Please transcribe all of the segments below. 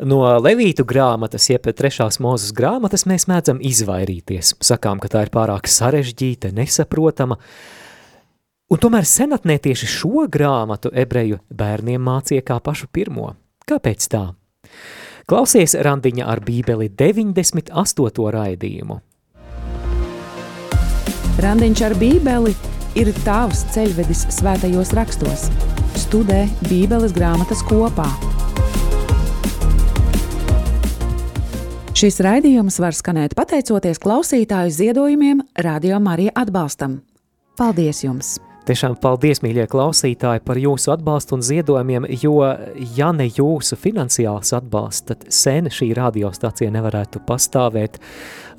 No Levītu grāmatas, jeb trešās mūzes grāmatas, mēs mēdzam izvairīties. Sakām, ka tā ir pārāk sarežģīta, nesaprotama. Un tomēr senatnē tieši šo grāmatu ebreju bērniem mācīja kā pašu pirmo. Kāpēc tā? Klausies randiņa ar bībeli 98. raidījumu. Randiņš ar bībeli ir tavs ceļvedis svētajos rakstos. Studē bībeles grāmatas kopā. Šis raidījums var skanēt pateicoties klausītāju ziedojumiem, radio Marija atbalstam. Paldies jums! Tiešām paldies, mīļie klausītāji, par jūsu atbalstu un ziedojumiem, jo, ja ne jūsu finansiāls atbalsts, tad sen šī radiostacija nevarētu pastāvēt.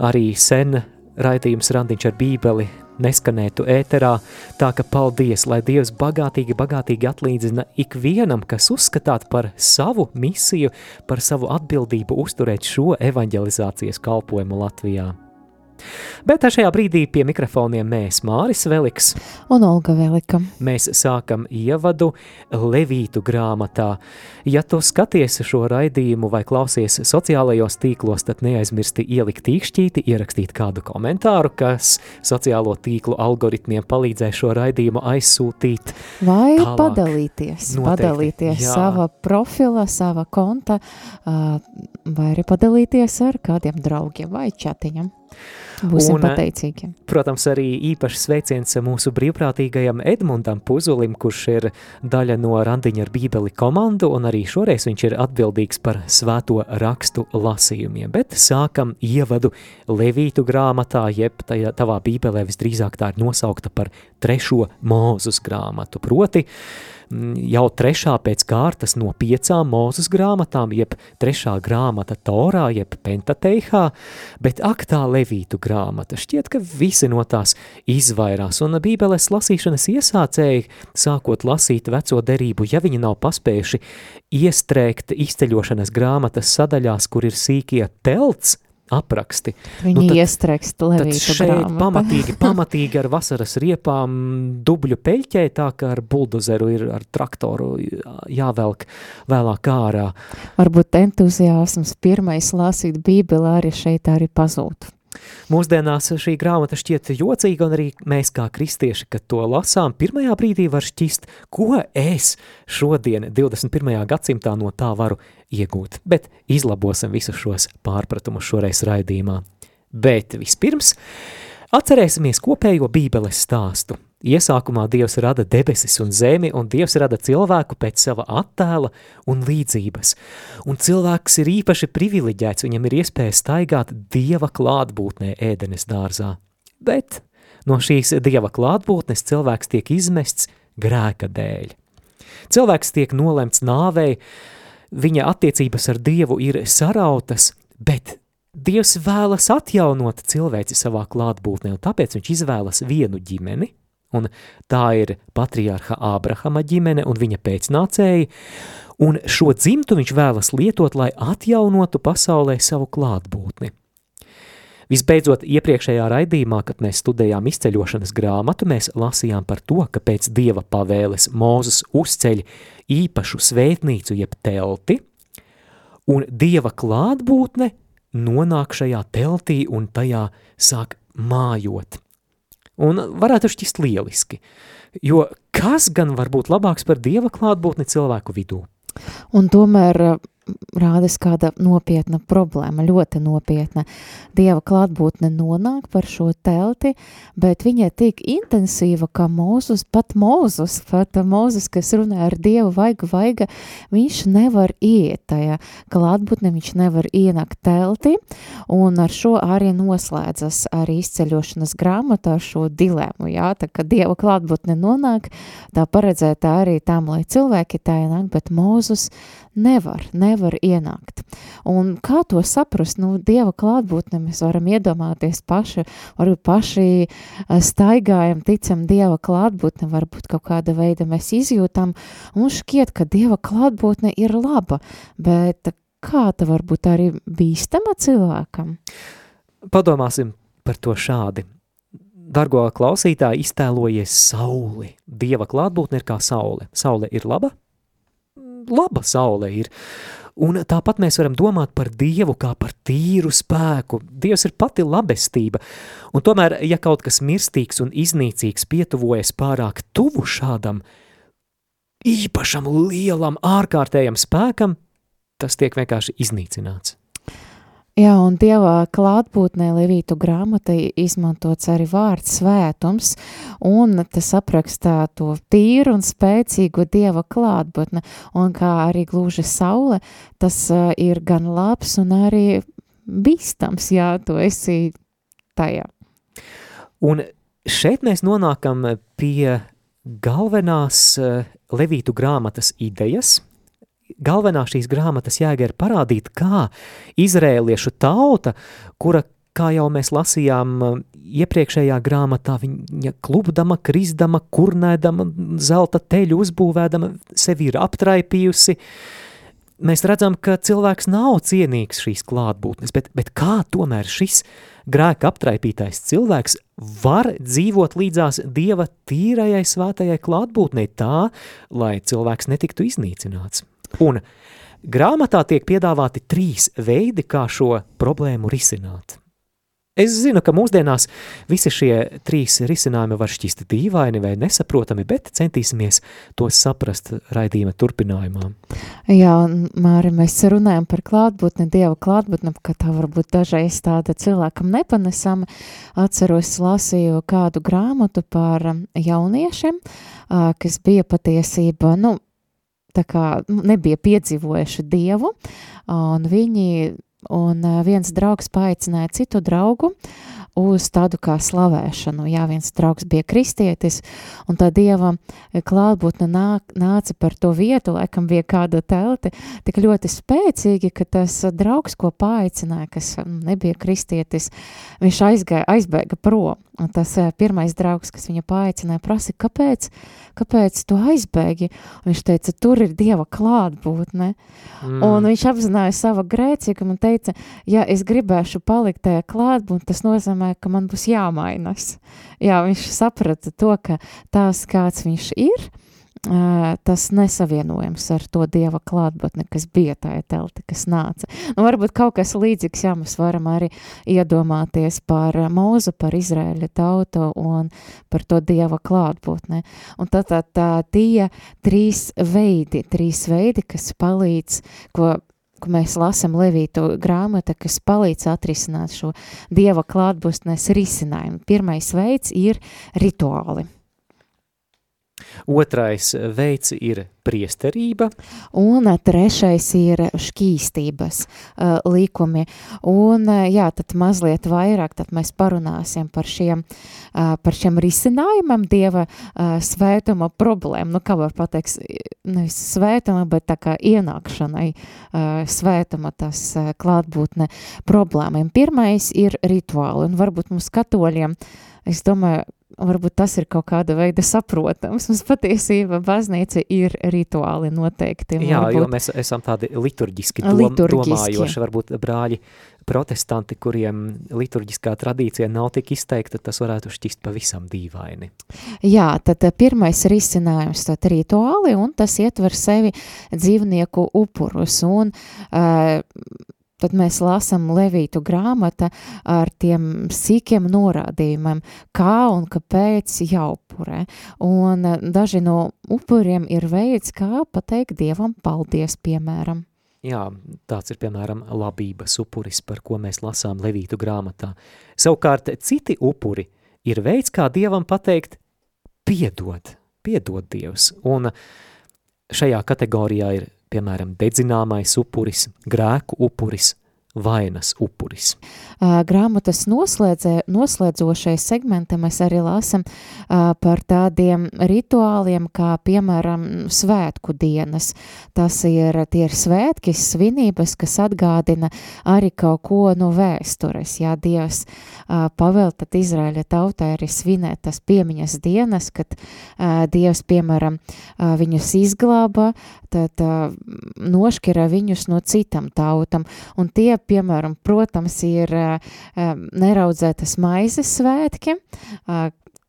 Arī sen raidījums Randiņš ar bībeli neskanētu ēterā, tā ka paldies, lai Dievs bagātīgi, bagātīgi atlīdzina ikvienam, kas uzskatāt par savu misiju, par savu atbildību uzturēt šo evanģelizācijas kalpojumu Latvijā. Bet šajā brīdī pie mikrofoniem mēs Māris Veliks un Olga Velika. Mēs sākam ievadu Levītu grāmatā. Ja tu skaties šo raidījumu vai klausies sociālajos tīklos, tad neaizmirsti ielikt tīkšķīti, ierakstīt kādu komentāru, kas sociālo tīklu algoritmiem palīdzēs šo raidījumu aizsūtīt. Vai tālāk. padalīties, Noteikti, padalīties jā. sava profila, sava konta, vai arī padalīties ar kādiem draugiem vai čatiņam. Būsim un, pateicīgi. Protams, arī īpašs sveiciens mūsu brīvprātīgajam Edmundam Puzulim, kurš ir daļa no Randiņa ar bībeli komandu, un arī šoreiz viņš ir atbildīgs par svēto rakstu lasījumiem. Bet sākam ievadu Levītu grāmatā, jeb tajā, tavā bībelē visdrīzāk tā ir nosaukta par trešo mūzus grāmatu, proti jau trešā pēc kārtas no piecām mūzes grāmatām, jeb trešā grāmata Torā, jeb Pentateihā, bet aktā Levītu grāmata. Šķiet, ka visi no tās izvairās, un bībeles lasīšanas iesācēji, sākot lasīt veco derību, ja viņi nav paspējuši iestrēgt izceļošanas grāmatas sadaļās, kur ir sīkie telts, apraksti. Viņi nu, iestrēgst Levīta šeit grāmata. pamatīgi, pamatīgi ar vasaras riepām dubļu peļķē, tā ka ar buldozeru ir ar traktoru jāvelk vēlāk ārā. Varbūt entuziasms pirmais lasīt bībeli arī šeit arī pazūtu. Mūsdienās šī grāmata šķiet jocīga, un arī mēs kā kristieši, kad to lasām, pirmajā brīdī var šķist, ko es šodien, 21. gadsimtā, no tā varu iegūt. Bet izlabosim visus šos pārpratumus šoreiz raidījumā. Bet vispirms atcerēsimies kopējo bībeles stāstu – Iesākumā Dievs rada debesis un zemi, un Dievs rada cilvēku pēc sava attēla un līdzības. Un cilvēks ir īpaši privileģēts, viņam ir iespēja staigāt Dieva klātbūtnē ēdenes dārzā. Bet no šīs Dieva klātbūtnes cilvēks tiek izmests grēka dēļ. Cilvēks tiek nolemts nāvei, viņa attiecības ar Dievu ir sarautas, bet Dievs vēlas atjaunot cilvēci savā klātbūtnē, un tāpēc viņš izvēlas vienu ģimeni – un tā ir patriārha Ābrahama ģimene un viņa pēcnācēji, un šo dzimtu viņš vēlas lietot, lai atjaunotu pasaulē savu klātbūtni. Visbeidzot, iepriekšējā raidījumā, kad mēs studējām izceļošanas grāmatu, mēs lasījām par to, ka pēc dieva pavēles Mūzes uzceļ īpašu svētnīcu jeb telti, un dieva klātbūtne nonāk šajā teltī un tajā sāk mājot. Un varētu šķist lieliski, jo kas gan var būt labāks par Dieva klātbūtni cilvēku vidū? Un tomēr rādas kāda nopietna problēma, ļoti nopietna. Dieva klātbūtne nonāk par šo telti, bet viņa ir tik intensīva, ka Mūzus, pat Mūzus, pat Mūzus, kas runā ar Dievu vaiga vaiga, viņš nevar iet tajā klātbūtne, viņš nevar ienākt telti, un ar šo arī noslēdzas arī izceļošanas grāmatā šo dilēmu, jā, tā ka Dieva klātbūtne nonāk, tā paredzēta arī tam, lai cilvēki tā ienāk, bet Mūzus nevar, nevar ienākt. Un kā to saprast? Nu, Dieva klātbūtne mēs varam iedomāties paši, varbūt paši eh, staigājam, ticam Dieva klātbūtne, varbūt kaut kāda veida mēs izjūtam, un šķiet, ka Dieva klātbūtne ir laba, bet kā ta var būt arī bīstama cilvēkam? Padomāsim par to šādi. Dargo klausītāji, iztēlojies sauli. Dieva klātbūtne ir kā saule. Saule ir laba? laba saule ir. Un tāpat mēs varam domāt par Dievu kā par tīru spēku. Dievs ir pati labestība. Un tomēr, ja kaut kas mirstīgs un iznīcīgs pietuvojas pārāk tuvu šādam īpašam, lielam, ārkārtējam spēkam, tas tiek vienkārši iznīcināts. Jā, un Dieva klātbūtnē Levītu grāmatai izmantots arī vārds svētums, un tas aprakstā to tīru un spēcīgu Dieva klātbūtne, un kā arī gluži saule, tas uh, ir gan labs un arī bīstams, jā, tu esi tajā. Un šeit mēs nonākam pie galvenās uh, Levītu grāmatas idejas – galvenā šīs grāmatas jēga ir parādīt, kā izrēliešu tauta, kura, kā jau mēs lasījām uh, iepriekšējā grāmatā, viņa klubdama, krizdama, kurnēdama, zelta teļu uzbūvēdama, sevi ir aptraipījusi. Mēs redzam, ka cilvēks nav cienīgs šīs klātbūtnes, bet, bet kā tomēr šis grēka aptraipītais cilvēks var dzīvot līdzās Dieva tīrajai svētajai klātbūtnei tā, lai cilvēks netiktu iznīcināts. Un grāmatā tiek piedāvāti trīs veidi, kā šo problēmu risināt. Es zinu, ka mūsdienās visi šie trīs risinājumi var šķist dīvaini vai nesaprotami, bet centīsimies tos saprast raidījuma turpinājumā. Jā, Māri, mēs runājam par klātbūtni, Dieva klātbūtni, ka tā varbūt dažreiz tāda cilvēkam nepanesama. Atceros, lasīju kādu grāmatu par jauniešiem, kas bija patiesība, nu, tā kā nu, nebija piedzīvojuši Dievu, un viņi, un viens draugs paaicināja citu draugu, uz tādu kā slavēšanu. Jā, viens draugs bija kristietis, un tā dieva klātbūtne nāk, nāca par to vietu, laikam bija kāda telti, tik ļoti spēcīgi, ka tas draugs, ko paaicināja, kas nebija kristietis, viņš aizgāja, aizbēga prom. Tas eh, pirmais draugs, kas viņu paaicināja, prasa, kāpēc, kāpēc tu aizbēgi? Un viņš teica, tur ir dieva klātbūtne. Mm. Un viņš apzināja savu grēcīgumu un teica, ja es gribēšu palikt tajā klātbūtnē, tas nozīmē, nozīmē, ka man būs jāmainas. Jā, viņš saprata to, ka tās, kāds viņš ir, tas nesavienojams ar to Dieva klātbūtni, kas bija tajā telti, kas nāca. Nu, varbūt kaut kas līdzīgs, jā, mēs varam arī iedomāties par mūzu, par Izraēļa tautu un par to Dieva klātbūtni. Un tad tā, tā tie trīs veidi, trīs veidi, kas palīdz, ko ka mēs lasam Levītu grāmata, kas palīdz atrisināt šo Dieva klātbūtnes risinājumu. Pirmais veids ir rituāli. Otrais veids ir priesterība. Un trešais ir šķīstības uh, likumi. Un jā, tad mazliet vairāk tad mēs parunāsim par šiem, uh, par šiem risinājumam Dieva uh, svētuma problēmu. Nu, kā var pateikt, nevis svētuma, bet tā kā ienākšanai svētuma tas klātbūtne problēmiem. Pirmais ir rituāli, un varbūt mums katoļiem, es domāju, varbūt tas ir kaut kāda veida saprotams. Mums patiesībā baznīca ir rituāli noteikti. Jā, varbūt... jo mēs esam tādi liturģiski, dom, liturģiski. domājoši, varbūt brāļi protestanti, kuriem liturģiskā tradīcija nav tik izteikta, tas varētu šķist pavisam dīvaini. Jā, tad eh, pirmais risinājums tad rituāli, un tas ietver sevi dzīvnieku upurus, un uh, tad mēs lasām Levītu grāmata ar tiem sīkiem norādījumiem, kā un kāpēc jāupurē. Un eh, daži no upuriem ir veids, kā pateikt Dievam paldies, piemēram. Jā, tāds ir, piemēram, labības upuris, par ko mēs lasām Levītu grāmatā. Savukārt citi upuri ir veids, kā Dievam pateikt piedod, piedod Dievs. Un šajā kategorijā ir piemēram, dedzināmais upuris, grēku upuris, vainas upuris. Grāmatas noslēdzē, noslēdzošais segmente mēs arī lasam par tādiem rituāliem, kā piemēram svētku dienas. Tas ir, tie ir svētki, svinības, kas atgādina arī kaut ko no vēstures. Jā, Dievs pavēl tad Izraēļa tautai arī svinēt tas piemiņas dienas, kad Dievs, piemēram, viņus izglāba, tad nošķira viņus no citam tautam, un tie piemēram, protams, ir neraudzētas maizes svētki,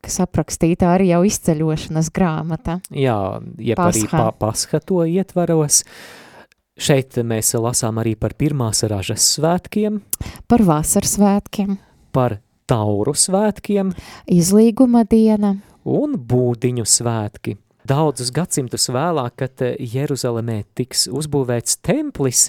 kas aprakstīta arī jau izceļošanas grāmata. Jā, jeb Pasha. arī pa, pasha to ietvaros. Šeit mēs lasām arī par pirmās ražas svētkiem. Par vasaras svētkiem. Par tauru svētkiem. Izlīguma diena. Un būdiņu svētki. Daudzus gadsimtus vēlāk, kad Jeruzalemē tiks uzbūvēts templis,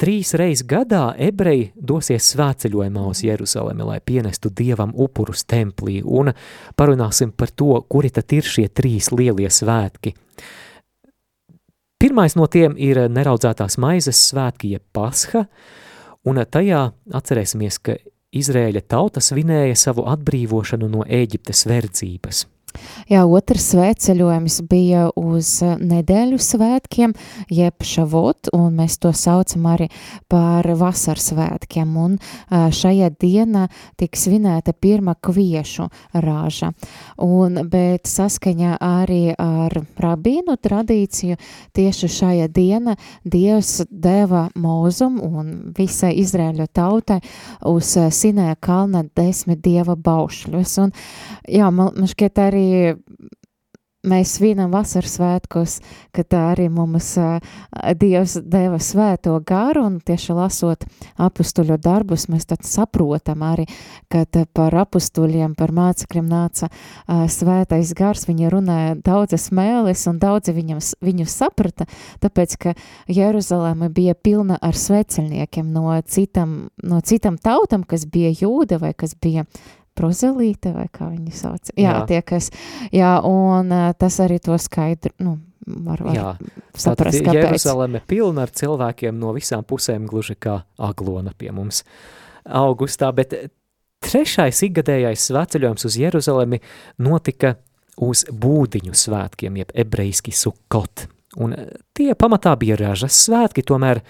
trīs reizes gadā ebreji dosies svētceļojumā uz Jeruzalemi, lai pienestu dievam upurus templī, un parunāsim par to, kuri tad ir šie trīs lielie svētki. Pirmais no tiem ir neraudzētās maizes svētki, jeb pasha, un tajā atcerēsimies, ka Izrēļa tauta svinēja savu atbrīvošanu no Ēģiptes verdzības – Jā, otrs svētceļojums bija uz eh, nedēļu svētkiem, jeb šavot, un mēs to saucam arī par vasaras svētkiem, un eh, šajā dienā tiks svinēta pirma kviešu rāža, un, bet saskaņā arī ar rabīnu tradīciju tieši šajā diena Dievs deva mūzum un visai Izrēļu tautai uz eh, Sinēja kalna desmit dieva baušļus, un jā, man, man šķiet arī arī mēs svinam vasaras svētkos, ka tā arī mums uh, Dievs deva svēto garu, un tieši lasot apustuļu darbus, mēs tad saprotam arī, ka par apustuļiem, par mācekļiem nāca uh, svētais gars, viņi runāja daudzas mēles, un daudzi viņam, viņu saprata, tāpēc, ka Jeruzaleme bija pilna ar sveceļniekiem no citam, no citam tautam, kas bija jūda vai kas bija prozelīte, vai kā viņi sauc. Jā, jā. tie, kas, jā, un tas arī to skaidru, nu, var, var jā. saprast, Tātad, kāpēc. Jeruzaleme pilna ar cilvēkiem no visām pusēm, gluži kā aglona pie mums augustā, bet trešais ikgadējais svētceļojums uz Jeruzalemi notika uz būdiņu svētkiem, jeb ebreiski sukot. Un tie pamatā bija ražas svētki, tomēr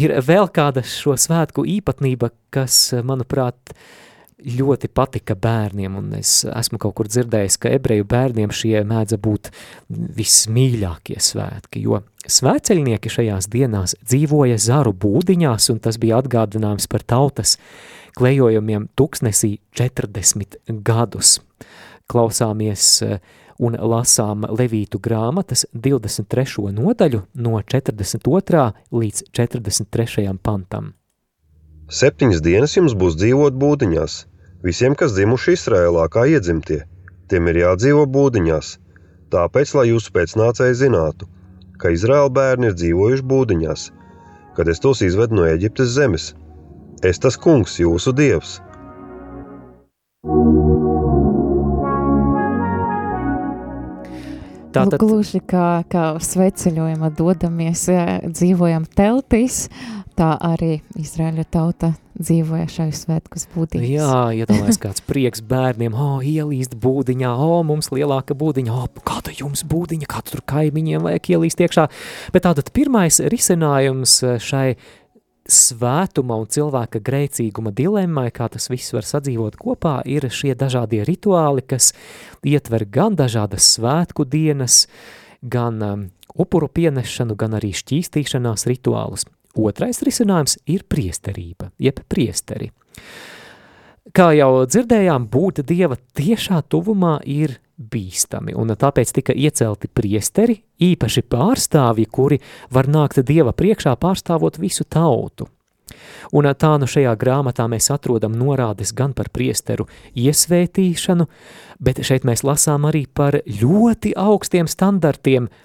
ir vēl kāda šo svētku īpatnība, kas, manuprāt, uh, ļoti patika bērniem, un es esmu kaut kur dzirdējis, ka ebreju bērniem šie mēdza būt vismīļākie svētki, jo svēceļnieki šajās dienās dzīvoja zaru būdiņās, un tas bija atgādinājums par tautas klejojumiem tuksnesī 40 gadus. Klausāmies eh, un lasām Levītu grāmatas 23. nodaļu no 42. līdz 43. pantam. Septiņas dienas jums būs dzīvot būdiņās. Visiem, kas dzimuši Izrēlā, kā iedzimtie, tiem ir jādzīvo būdiņās. Tāpēc, lai jūsu pēcnācēji zinātu, ka Izraēla bērni ir dzīvojuši būdiņās, kad es tos izvedu no Eģiptes zemes. Es tas kungs, jūsu dievs. Tātad... Nu, gluži kā, kā sveceļojumā dodamies, dzīvojam teltīs, tā arī Izraēļa tauta dzīvoja šajos svētkus būdīņas. Jā, iedomājas kāds prieks bērniem, o, oh, ielīst būdiņā, o, oh, mums lielāka būdiņa, o, oh, kāda jums būdiņa, kāda tur kaimiņiem vajag ielīst iekšā. Bet tātad pirmais risinājums šai svētuma un cilvēka grēcīguma dilemmai, kā tas viss var sadzīvot kopā, ir šie dažādie rituāli, kas ietver gan dažādas svētku dienas, gan um, upuru pienešanu, gan arī šķīstīšanās rituālus. Otrais risinājums ir priesterība, jeb priesteri. Kā jau dzirdējām, būt Dieva tiešā tuvumā ir bīstami, un tāpēc tika iecelti priesteri, īpaši pārstāvji, kuri var nākt Dieva priekšā pārstāvot visu tautu. Un tā nu šajā grāmatā mēs atrodam norādes gan par priesteru iesvētīšanu, bet šeit mēs lasām arī par ļoti augstiem standartiem –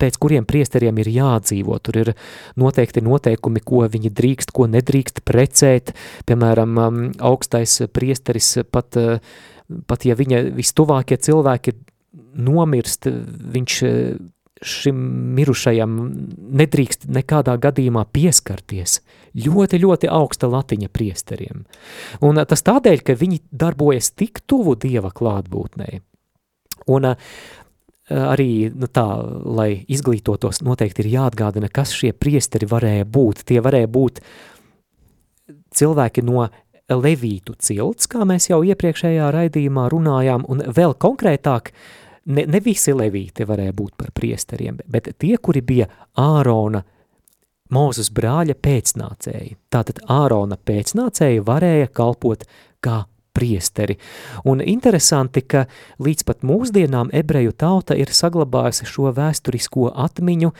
pēc kuriem priesteriem ir jādzīvo. Tur ir noteikti noteikumi, ko viņi drīkst, ko nedrīkst precēt. Piemēram, um, augstais priesteris pat, uh, pat ja viņa vistuvākie cilvēki nomirst, viņš uh, šim mirušajam nedrīkst nekādā gadījumā pieskarties. Ļoti, ļoti augsta latiņa priesteriem. Un uh, tas tādēļ, ka viņi darbojas tik tuvu Dieva klātbūtnei. Un arī nu, tā, lai izglītotos, noteikti ir jāatgādina, kas šie priesteri varēja būt. Tie varēja būt cilvēki no levītu cilts, kā mēs jau iepriekšējā raidījumā runājām, un vēl konkrētāk, ne, ne visi levīti varēja būt par priesteriem, bet tie, kuri bija Ārona Mūzes brāļa pēcnācēji. Tātad Ārona pēcnācēji varēja kalpot kā priesteri. Un interesanti, ka līdz pat mūsdienām ebreju tauta ir saglabājusi šo vēsturisko atmiņu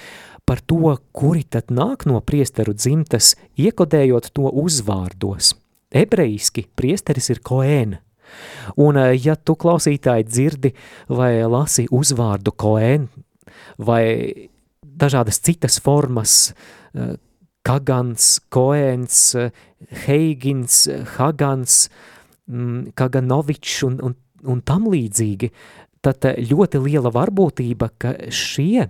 par to, kuri tad nāk no priesteru dzimtas, iekodējot to uzvārdos. Ebrejiski priesteris ir koēna. Un ja tu klausītāji dzirdi vai lasi uzvārdu koēna vai dažādas citas formas, Kagans, Koēns, Heigins, Hagans, mm, Kaganovičs un, un, un tam līdzīgi, tad ļoti liela varbūtība, ka šie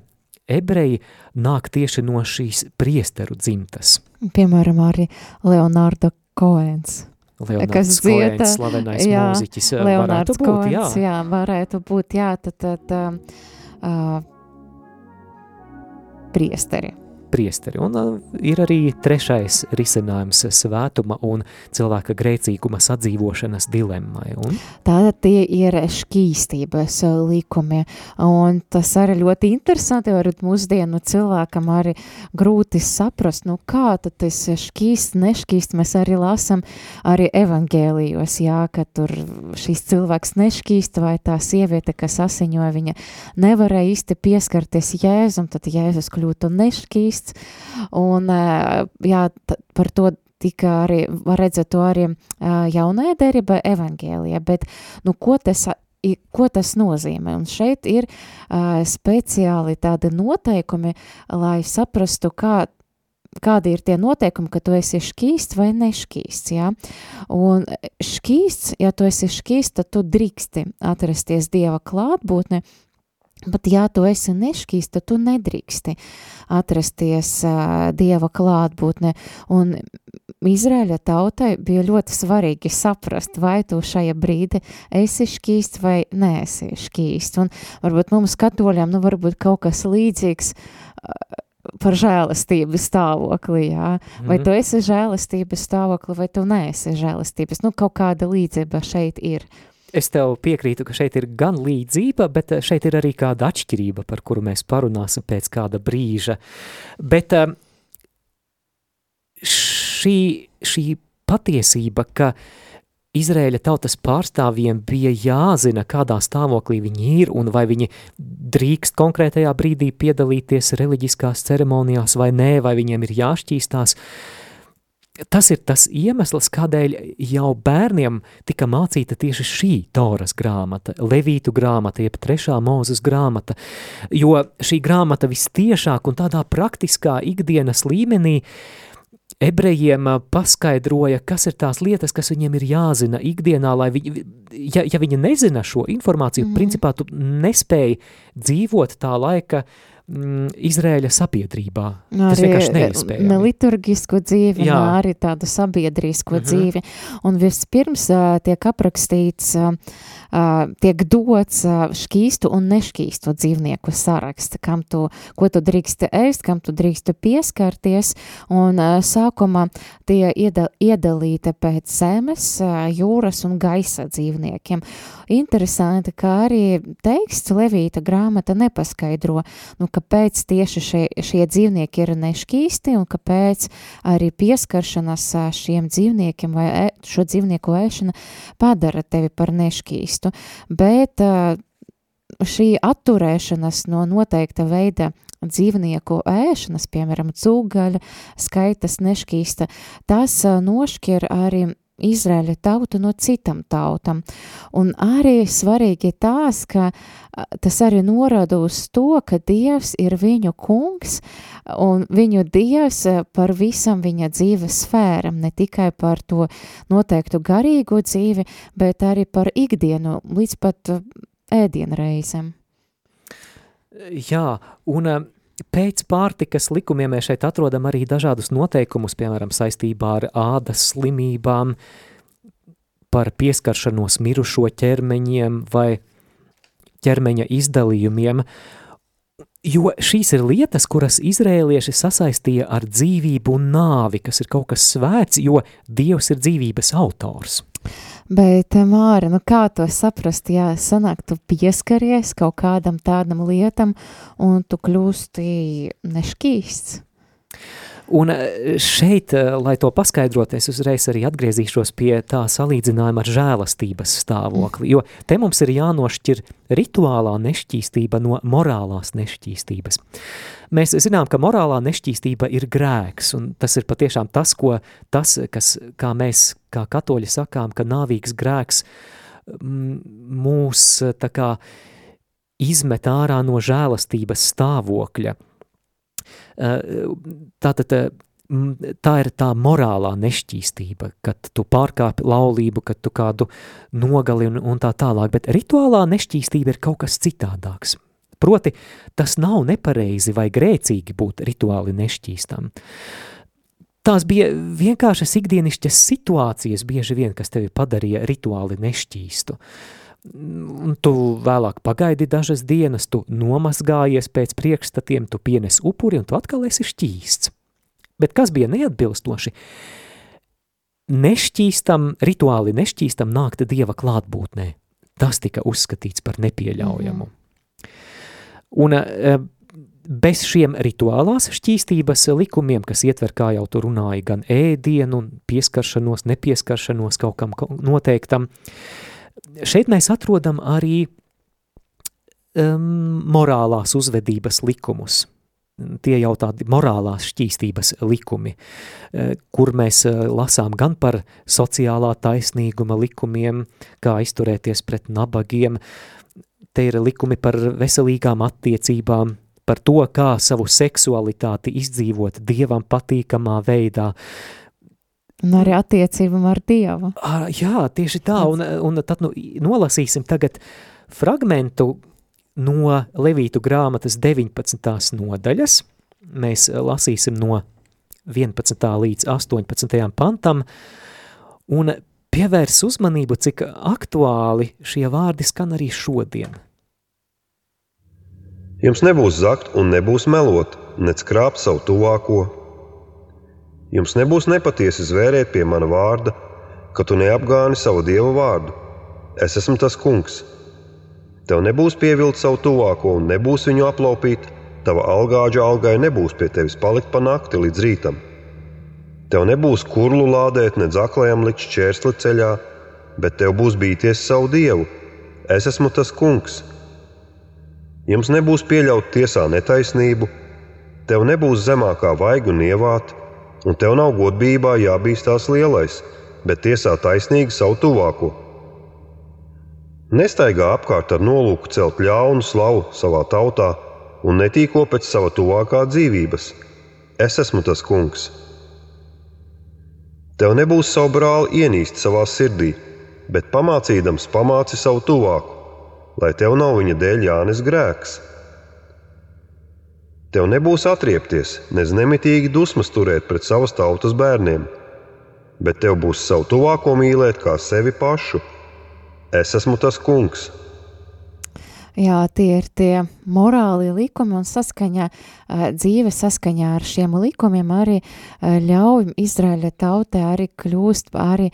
ebreji nāk tieši no šīs priesteru dzimtas. Piemēram, arī Leonardo Koēns. Leonards kas dzieta, slavenais jā, mūziķis. Leonards būt, Koens, jā. jā, varētu būt, jā, tad, tad uh, priesteri priesteri. Un uh, ir arī trešais risinājums svētuma un cilvēka grēcīguma sadzīvošanas dilemmai. Un? Tātad tie ir šķīstības likumi, un tas arī ļoti interesanti, varbūt mūsdienu cilvēkam arī grūti saprast, nu kā tad tas šķīst, nešķīst, mēs arī lasam arī evangēlijos, jā, ka tur šīs cilvēks nešķīst, vai tā sieviete, kas asiņoja, viņa nevarēja īsti pieskarties Jēzum, tad Jēzus kļūtu nešķīst, raksts, un jā, par to tika arī, var redzēt to arī jaunajā derība evangēlijā, bet, nu, ko tas ko tas nozīmē. Un šeit ir uh, speciāli tādi noteikumi, lai saprastu, kā, kādi ir tie noteikumi, ka tu esi šķīsts vai nešķīsts. Ja? Un šķīsts, ja tu esi šķīsts, tad tu drīksti atrasties Dieva klātbūtne, Bet, ja tu esi nešķīsts, tad tu nedrīksti atrasties uh, dieva klātbūtne. Un Izraēļa tautai bija ļoti svarīgi saprast, vai tu šajā brīdī esi šķīsts vai neesi šķīsts. Un varbūt mums katoļiem, nu varbūt kaut kas līdzīgs uh, par žēlastības stāvokli, jā. Vai mm -hmm. tu esi žēlastības stāvokli, vai tu neesi žēlastības. Nu, kaut kāda līdzība šeit ir. Es tev piekrītu, ka šeit ir gan līdzība, bet eh, šeit ir arī kāda atšķirība, par kuru mēs parunāsim pēc kāda brīža. Bet eh, šī, šī patiesība, ka Izrēļa tautas pārstāvjiem bija jāzina, kādā stāvoklī viņi ir un vai viņi drīkst konkrētajā brīdī piedalīties reliģiskās ceremonijās vai nē, vai viņiem ir jāšķīstās, uh, tas ir tas iemesls, kādēļ jau bērniem tika mācīta tieši šī Toras grāmata, Levītu grāmata, jeb trešā mūzes grāmata, jo šī grāmata vistiešāk un tādā praktiskā ikdienas līmenī ebrejiem paskaidroja, kas ir tās lietas, kas viņiem ir jāzina ikdienā, lai viņi, ja, ja viņi nezina šo informāciju, mm. principā tu nespēji dzīvot tā laika uh, mm, Izrēļa sabiedrībā. No, Tas vienkārši neizspējami. Ne liturgisku dzīvi, Jā. ne arī tādu sabiedrisko mhm. -huh. dzīvi. Un vispirms uh, tiek aprakstīts, uh, uh, tiek dots uh, šķīstu un nešķīstu dzīvnieku saraksts, kam tu, ko tu drīksti ēst, kam tu drīksti pieskarties, un uh, sākumā tie iedal, iedalīti pēc zemes, uh, jūras un gaisa dzīvniekiem. Interesanti, ka arī teksts Levīta grāmata nepaskaidro, nu, kāpēc tieši šie, šie dzīvnieki ir nešķīsti un kāpēc arī pieskaršanās šiem dzīvniekiem vai e, šo dzīvnieku ēšana padara tevi par nešķīstu. Bet šī atturēšanas no noteikta veida dzīvnieku ēšanas, piemēram, cūgaļa, skaitas nešķīsta, tas nošķir arī Izraēļa tautu no citam tautam. Un arī svarīgi tās, ka tas arī norāda uz to, ka Dievs ir viņu kungs un viņu Dievs par visam viņa dzīves sfēram, ne tikai par to noteiktu garīgo dzīvi, bet arī par ikdienu līdz pat ēdienreizēm. Jā, un Pēc pārtikas likumiem mēs šeit atrodam arī dažādus noteikumus, piemēram, saistībā ar ādas slimībām, par pieskaršanos mirušo ķermeņiem vai ķermeņa izdalījumiem, jo šīs ir lietas, kuras izrēlieši sasaistīja ar dzīvību un nāvi, kas ir kaut kas svēts, jo Dievs ir dzīvības autors. Bet, eh, Māra, nu kā to saprast, ja sanāk tu pieskaries kaut kādam tādam lietam un tu kļūsti nešķīsts? Un eh, šeit, eh, lai to paskaidrot, es uzreiz arī atgriezīšos pie tā salīdzinājuma ar žēlastības stāvokli, jo te mums ir jānošķir rituālā nešķīstība no morālās nešķīstības. Mēs zinām, ka morālā nešķīstība ir grēks, un tas ir patiešām tas, ko tas, kas, kā mēs, kā katoļi sakām, ka nāvīgs grēks mūs tā kā izmet ārā no žēlastības stāvokļa – Tātad tā ir tā morālā nešķīstība, kad tu pārkāpi laulību, kad tu kādu nogali un, un tā tālāk, bet rituālā nešķīstība ir kaut kas citādāks. Proti, tas nav nepareizi vai grēcīgi būt rituāli nešķīstam. Tās bija vienkāršas ikdienišķas situācijas bieži vien, kas tevi padarīja rituāli nešķīstu. Uh, un tu vēlāk pagaidi dažas dienas, tu nomazgājies pēc priekšstatiem, tu pienes upuri un tu atkal esi šķīsts. Bet kas bija neatbilstoši? Nešķīstam, rituāli nešķīstam nākt Dieva klātbūtnē. Tas tika uzskatīts par nepieļaujamu. Un e, bez šiem rituālās šķīstības likumiem, kas ietver, kā jau tu runāji, gan ēdienu, pieskaršanos, nepieskaršanos kaut kam noteiktam, uh, šeit mēs atrodam arī um, morālās uzvedības likumus. Tie jau tādi morālās šķīstības likumi, uh, kur mēs uh, lasām gan par sociālā taisnīguma likumiem, kā izturēties pret nabagiem, te ir likumi par veselīgām attiecībām, par to, kā savu seksualitāti izdzīvot dievam patīkamā veidā, uh, Un arī attiecībam ar Dievu. À, jā, tieši tā, un, un tad nu, nolasīsim tagad fragmentu no Levītu grāmatas 19. nodaļas. Mēs lasīsim no 11. līdz 18. pantam, un pievērs uzmanību, cik aktuāli šie vārdi skan arī šodien. Jums nebūs zakt un nebūs melot, nec krāpt savu tuvāko, Jums nebūs nepatiesi zvērēt pie mana vārda, ka tu neapgāni savu dievu vārdu. Es esmu tas kungs. Tev nebūs pievilkt savu tuvāko un nebūs viņu aplaupīt. Tava algāģa algai nebūs pie tevis palikt pa nakti līdz rītam. Tev nebūs kurlu lādēt, ne zaklējam likt šķērsli ceļā, bet tev būs bīties savu dievu. Es esmu tas kungs. Jums nebūs pieļaut tiesā netaisnību, tev nebūs zemākā vaigu nievāt, un tev nav godībā jābīstās lielais, bet tiesā taisnīgi savu tuvāko. Nestaigā apkārt ar nolūku celt ļaunu slavu savā tautā un netīko pēc sava tuvākā dzīvības. Es esmu tas kungs. Tev nebūs savu brāli ienīst savā sirdī, bet pamācīdams pamāci savu tuvāku, lai tev nav viņa dēļ jānes grēks. Tev nebūs atriepties, nez nemitīgi dusmas turēt pret savas tautas bērniem, bet tev būs savu tuvāko mīlēt kā sevi pašu. Es esmu tas kungs. Jā, tie ir tie morāli likumi un saskaņā, dzīve saskaņā ar šiem likumiem arī ļauj Izraēļa tautai arī kļūst arī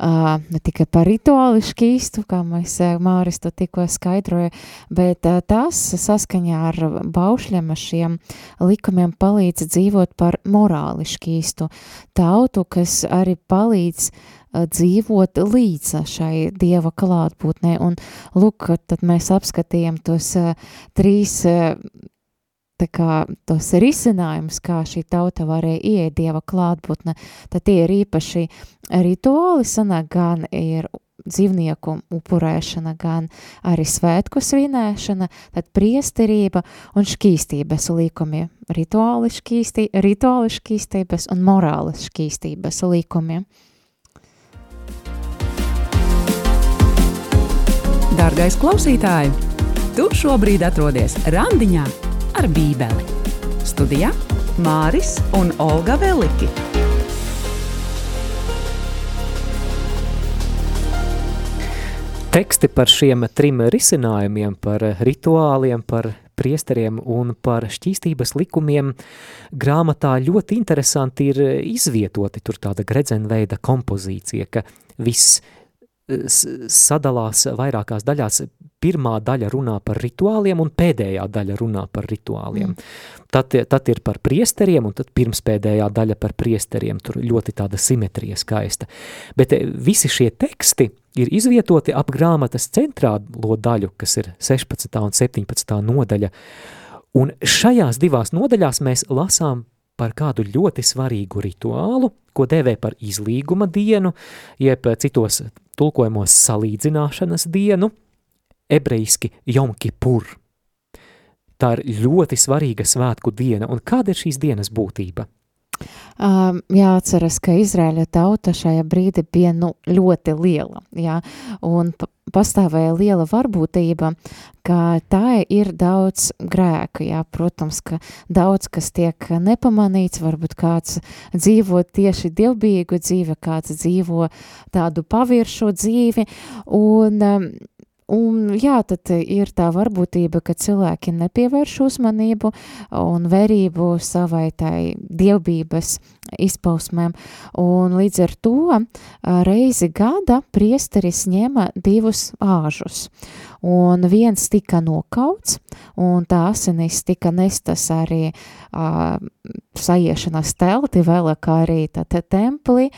ne tikai par rituāli šķīstu, kā mēs Māris to tikko skaidroja, bet tas saskaņā ar baušļiem, ar šiem likumiem palīdz dzīvot par morāli šķīstu tautu, kas arī palīdz uh, dzīvot līdz šai dieva klātbūtnē. Un lūk, tad mēs apskatījām tos uh, trīs uh, kā, tos risinājumus, kā šī tauta varēja ieiet dieva klātbūtne, tad tie ir īpaši rituāli, sanāk gan ir dzīvnieku upurēšana, gan arī svētku svinēšana, tad priesterība un šķīstības līkumi, rituāli, šķīstī, rituāli šķīstības un morālas šķīstības līkumi. Dārgais klausītāj, tu šobrīd atrodies randiņā ar Bībeli. Studijā Māris un Olga Veliki. Teksti par šiem trim risinājumiem, par rituāliem, par priesteriem un par šķīstības likumiem grāmatā ļoti interesanti ir izvietoti. Tur tāda gredzenveida kompozīcija, ka viss sadalās vairākās daļās. Pirmā daļa runā par rituāliem, un pēdējā daļa runā par rituāliem. Mm. Tad, tad ir par priesteriem, un tad pirmspēdējā daļa par priesteriem. Tur ļoti tāda simetrija skaista. Bet eh, visi šie teksti ir izvietoti ap grāmatas centrālo daļu, kas ir 16. un 17. nodaļa. Un šajās divās nodaļās mēs lasām par kādu ļoti svarīgu rituālu, ko dēvē par izlīguma dienu, jeb citos tulkojumos salīdzināšanas dienu, ebrejiski Jom Kipur. Tā ir ļoti svarīga svētku diena, un kāda ir šīs dienas būtība? Um, jāatceras, ka Izraēļa tauta šajā brīdī bija nu, ļoti liela, jā, un pastāvēja liela varbūtība, ka tā ir daudz grēka, jā, protams, ka daudz, kas tiek nepamanīts, varbūt kāds dzīvo tieši dievbīgu dzīvi, kāds dzīvo tādu paviršo dzīvi, un um, Un jā, tad ir tā varbūtība, ka cilvēki nepievērš uzmanību un vērību savai tai dievbības izpausmēm, un līdz ar to reizi gada priesteris ņēma divus āžus, un viens tika nokauts, un tā asinis tika nestas arī uh, saiešanas telti, vēl kā arī tad templi,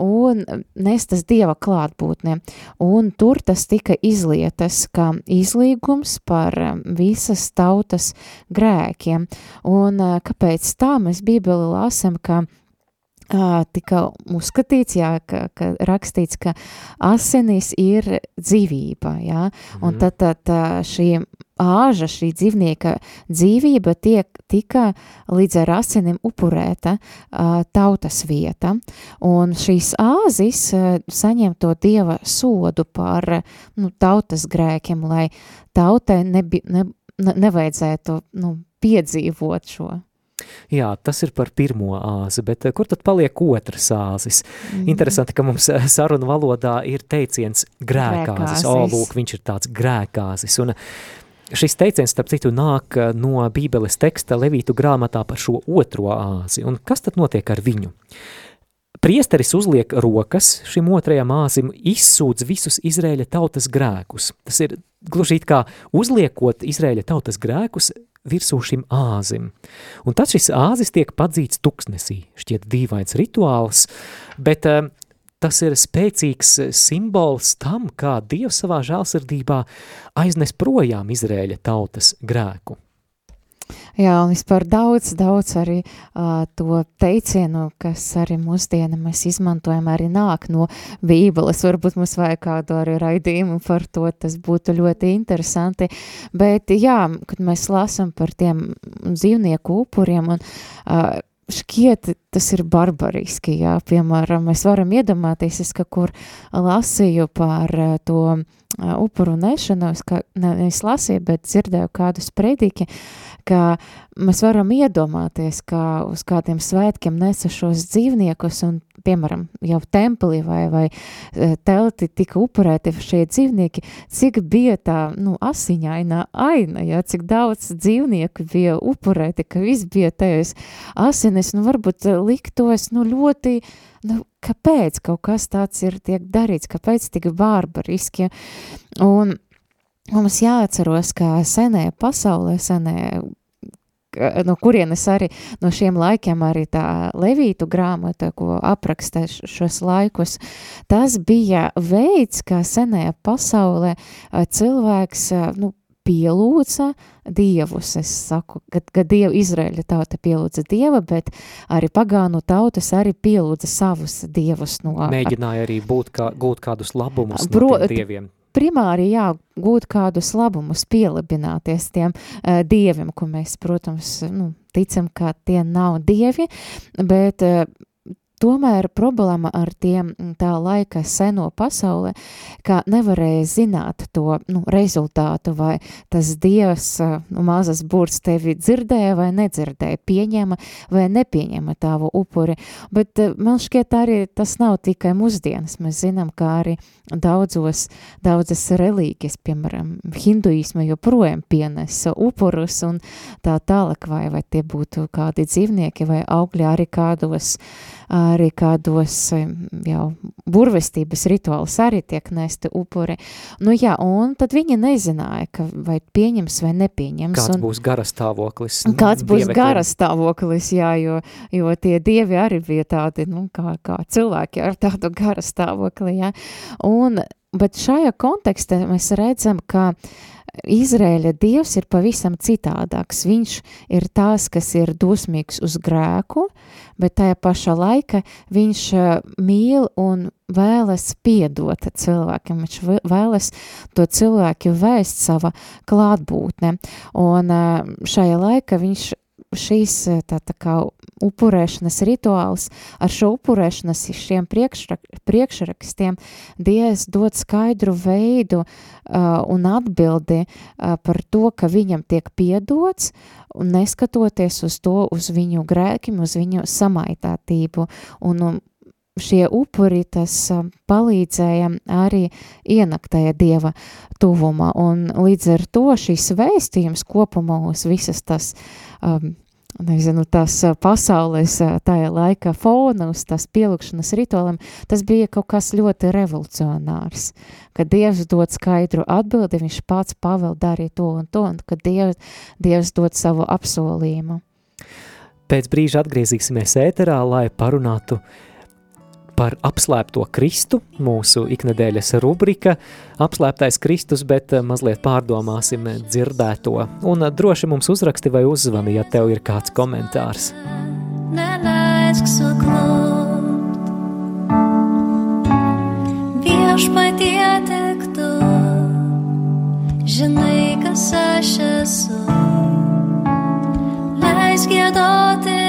un nestas dieva klātbūtne, un tur tas tika izlietas kā izlīgums par visas tautas grēkiem, un uh, kāpēc tā? Mēs bībeli lasam, ka tika uzskatīts, jā, ka, ka rakstīts, ka asinis ir dzīvība, jā, un mhm. tad, tad šī āža, šī dzīvnieka dzīvība tiek tika līdz ar asinim upurēta uh, tautas vieta, un šīs āzis uh, saņem to dieva sodu par nu, tautas grēkiem, lai tautai nebi, ne, ne, nevajadzētu nu, piedzīvot šo. Jā, tas ir par pirmo āzi, bet eh, kur tad paliek otrs āzis? Mm. Interesanti, ka mums eh, sarunu valodā ir teiciens grēkāzis. O, lūk, viņš ir tāds grēkāzis. Un eh, šis teiciens, starp citu, nāk no bībeles teksta Levītu grāmatā par šo otro āzi. Un kas tad notiek ar viņu? Priesteris uzliek rokas šim otrajam āzim, izsūdz visus Izrēļa tautas grēkus. Tas ir gluži kā uzliekot Izrēļa tautas grēkus, virsū šim āzim. Un tad šis āzis tiek padzīts tuksnesī. Šķiet dīvains rituāls, bet uh, tas ir spēcīgs simbols tam, kā Dievs savā žālsirdībā aiznes projām Izrēļa tautas grēku. Jā, un vispār daudz, daudz arī uh, to teicienu, kas arī mūsdiena mēs izmantojam, arī nāk no Bībeles. Varbūt mums vajag kādu arī raidījumu par to, tas būtu ļoti interesanti. Bet jā, kad mēs lasam par tiem dzīvnieku upuriem un uh, šķiet, tas ir barbariski, jā, piemēram, mēs varam iedomāties, es kaut kur lasīju par to upuru nešanu, es kā, ne, es lasīju, bet dzirdēju kādu sprediķi, uh, ka mēs varam iedomāties, kā uz kādiem svētkiem nesa šos dzīvniekus un, piemēram, jau templī vai, vai e, telti tika upurēti šie dzīvnieki, cik bija tā, nu, asiņaina aina, ja, cik daudz dzīvnieku bija upurēti, ka viss bija tajos asinis, nu, varbūt liktos, nu, ļoti, nu, kāpēc kaut kas tāds ir tiek darīts, kāpēc tik bārbariski, un Mums jāatceros, ka senē pasaulē, senē no kurienes arī no šiem laikiem arī tā Levītu grāmata, ko apraksta šos laikus, tas bija veids, kā senajā pasaulē cilvēks, nu, pielūdza dievus, es saku, kad, kad dievu Izraēļa tauta pielūdza dieva, bet arī pagānu tautas arī pielūdza savus dievus no... Mēģināja arī būt kā, gūt kādus labumus Bro, no dieviem primāri jāgūt kādus labumus, pielabināties tiem uh, dieviem, ko mēs, protams, nu, ticam, ka tie nav dievi, bet uh, Tomēr problēma ar tiem tā laika seno pasaulē, ka nevarēja zināt to nu, rezultātu, vai tas dievs, nu, mazas burts tevi dzirdēja vai nedzirdēja, pieņēma vai nepieņēma tavu upuri. Bet man šķiet arī tas nav tikai mūsdienas. Mēs zinām, kā arī daudzos, daudzas reliģijas, piemēram, hinduisma joprojām pienesa upurus un tā tālāk, vai, vai tie būtu kādi dzīvnieki vai augļi arī kādos uh, arī kādos jau burvestības rituālus arī tiek nesti upuri. Nu jā, un tad viņi nezināja, ka vai pieņems vai nepieņems. Kāds un, būs garas stāvoklis? Kāds būs dievekļiem? garas stāvoklis, jā, jo, jo tie dievi arī bija tādi, nu, kā, kā cilvēki ar tādu garas stāvokli, jā. Un, bet šajā kontekstē mēs redzam, ka Izrēļa dievs ir pavisam citādāks. Viņš ir tās, kas ir dusmīgs uz grēku, bet tajā pašā laika viņš uh, mīl un vēlas piedot cilvēkiem. Viņš vē- vēlas to cilvēku vēst sava klātbūtne. Un uh, šajā laika viņš šīs uh, tā, tā kā upurēšanas rituāls, ar šo upurēšanas šiem priekšrak, priekšrakstiem Dievs dod skaidru veidu uh, un atbildi uh, par to, ka viņam tiek piedots, un neskatoties uz to, uz viņu grēkiem, uz viņu samaitātību. Un, un šie upuri tas um, palīdzēja arī ienakt tajā Dieva tuvumā, un līdz ar to šīs vēstījums kopumā uz visas tas um, nezinu, tās ā, pasaules ā, tajā laika fona, uz tās pielūkšanas rituāliem, tas bija kaut kas ļoti revolucionārs. Kad Dievs dod skaidru atbildi, viņš pats pavēl darīt to un to, un kad Dievs, Dievs dod savu apsolījumu. Pēc brīža atgriezīsimies ēterā, lai parunātu par apslēpto Kristu, mūsu iknedēļas rubrika apslēptais Kristus, bet eh, mazliet pārdomāsim dzirdēto. Un eh, droši mums uzraksti vai uzzvani, ja tev ir kāds komentārs. Viešpatie tik tu, žinai, kas aš esu. Leisk gėdoti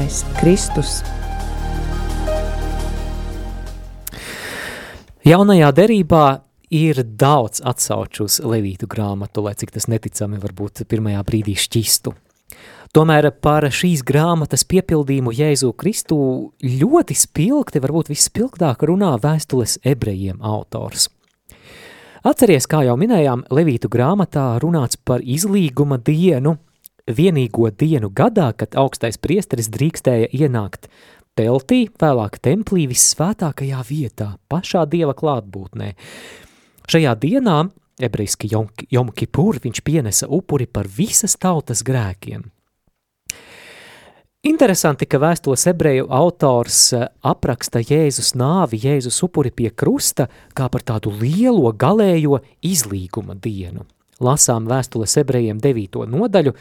Apslēptais Kristus. Jaunajā derībā ir daudz atsauču uz Levītu grāmatu, lai cik tas neticami varbūt pirmajā brīdī šķistu. Tomēr par šīs grāmatas piepildījumu Jēzu Kristu ļoti spilgti, varbūt vispilgtāk runā vēstules ebrejiem autors. Atceries, kā jau minējām, Levītu grāmatā runāts par izlīguma dienu, vienīgo dienu gadā, kad augstais priesteris drīkstēja ienākt teltī, vēlāk templī vissvētākajā vietā, pašā dieva klātbūtnē. Šajā dienā, ebrejiski Jom, Jom Kipur, viņš pienesa upuri par visas tautas grēkiem. Interesanti, ka vēstules ebreju autors eh, apraksta Jēzus nāvi, Jēzus upuri pie krusta, kā par tādu lielo galējo izlīguma dienu. Lasām vēstules ebrejiem 9. nodaļu,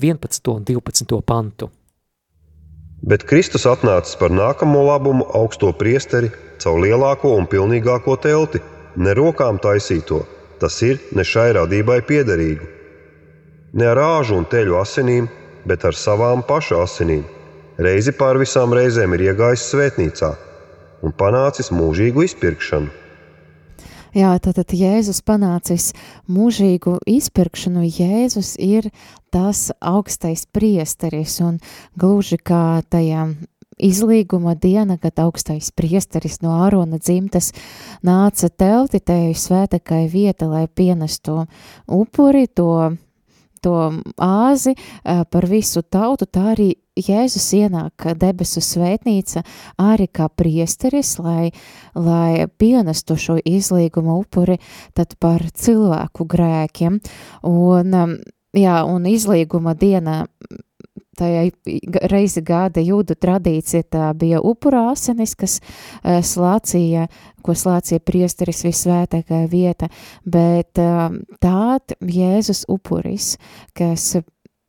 11. un 12. pantu. Bet Kristus atnācis par nākamo labumu augsto priesteri caur lielāko un pilnīgāko telti, ne rokām taisīto, tas ir ne šai radībai piederīgu. Ne ar āžu un teļu asinīm, bet ar savām paša asinīm. Reizi pār visām reizēm ir iegājis svētnīcā un panācis mūžīgu izpirkšanu. Jā, tātad Jēzus panācis mūžīgu izpirkšanu. Jēzus ir tas augstais priesteris un gluži kā tajā izlīguma diena, kad augstais priesteris no Ārona dzimtas nāca telti teju svētakai vieta, lai pienestu upuri, to, to āzi eh, par visu tautu, tā arī Jēzus ienāk debesu svētnīca arī kā priesteris, lai, lai pienestu šo izlīguma upuri tad par cilvēku grēkiem. Un, um, jā, un izlīguma diena tajā reizi gada jūdu tradīcija tā bija upurā asinis, kas uh, slācīja, ko slācīja priesteris visvētākā vieta, bet uh, tād Jēzus upuris, kas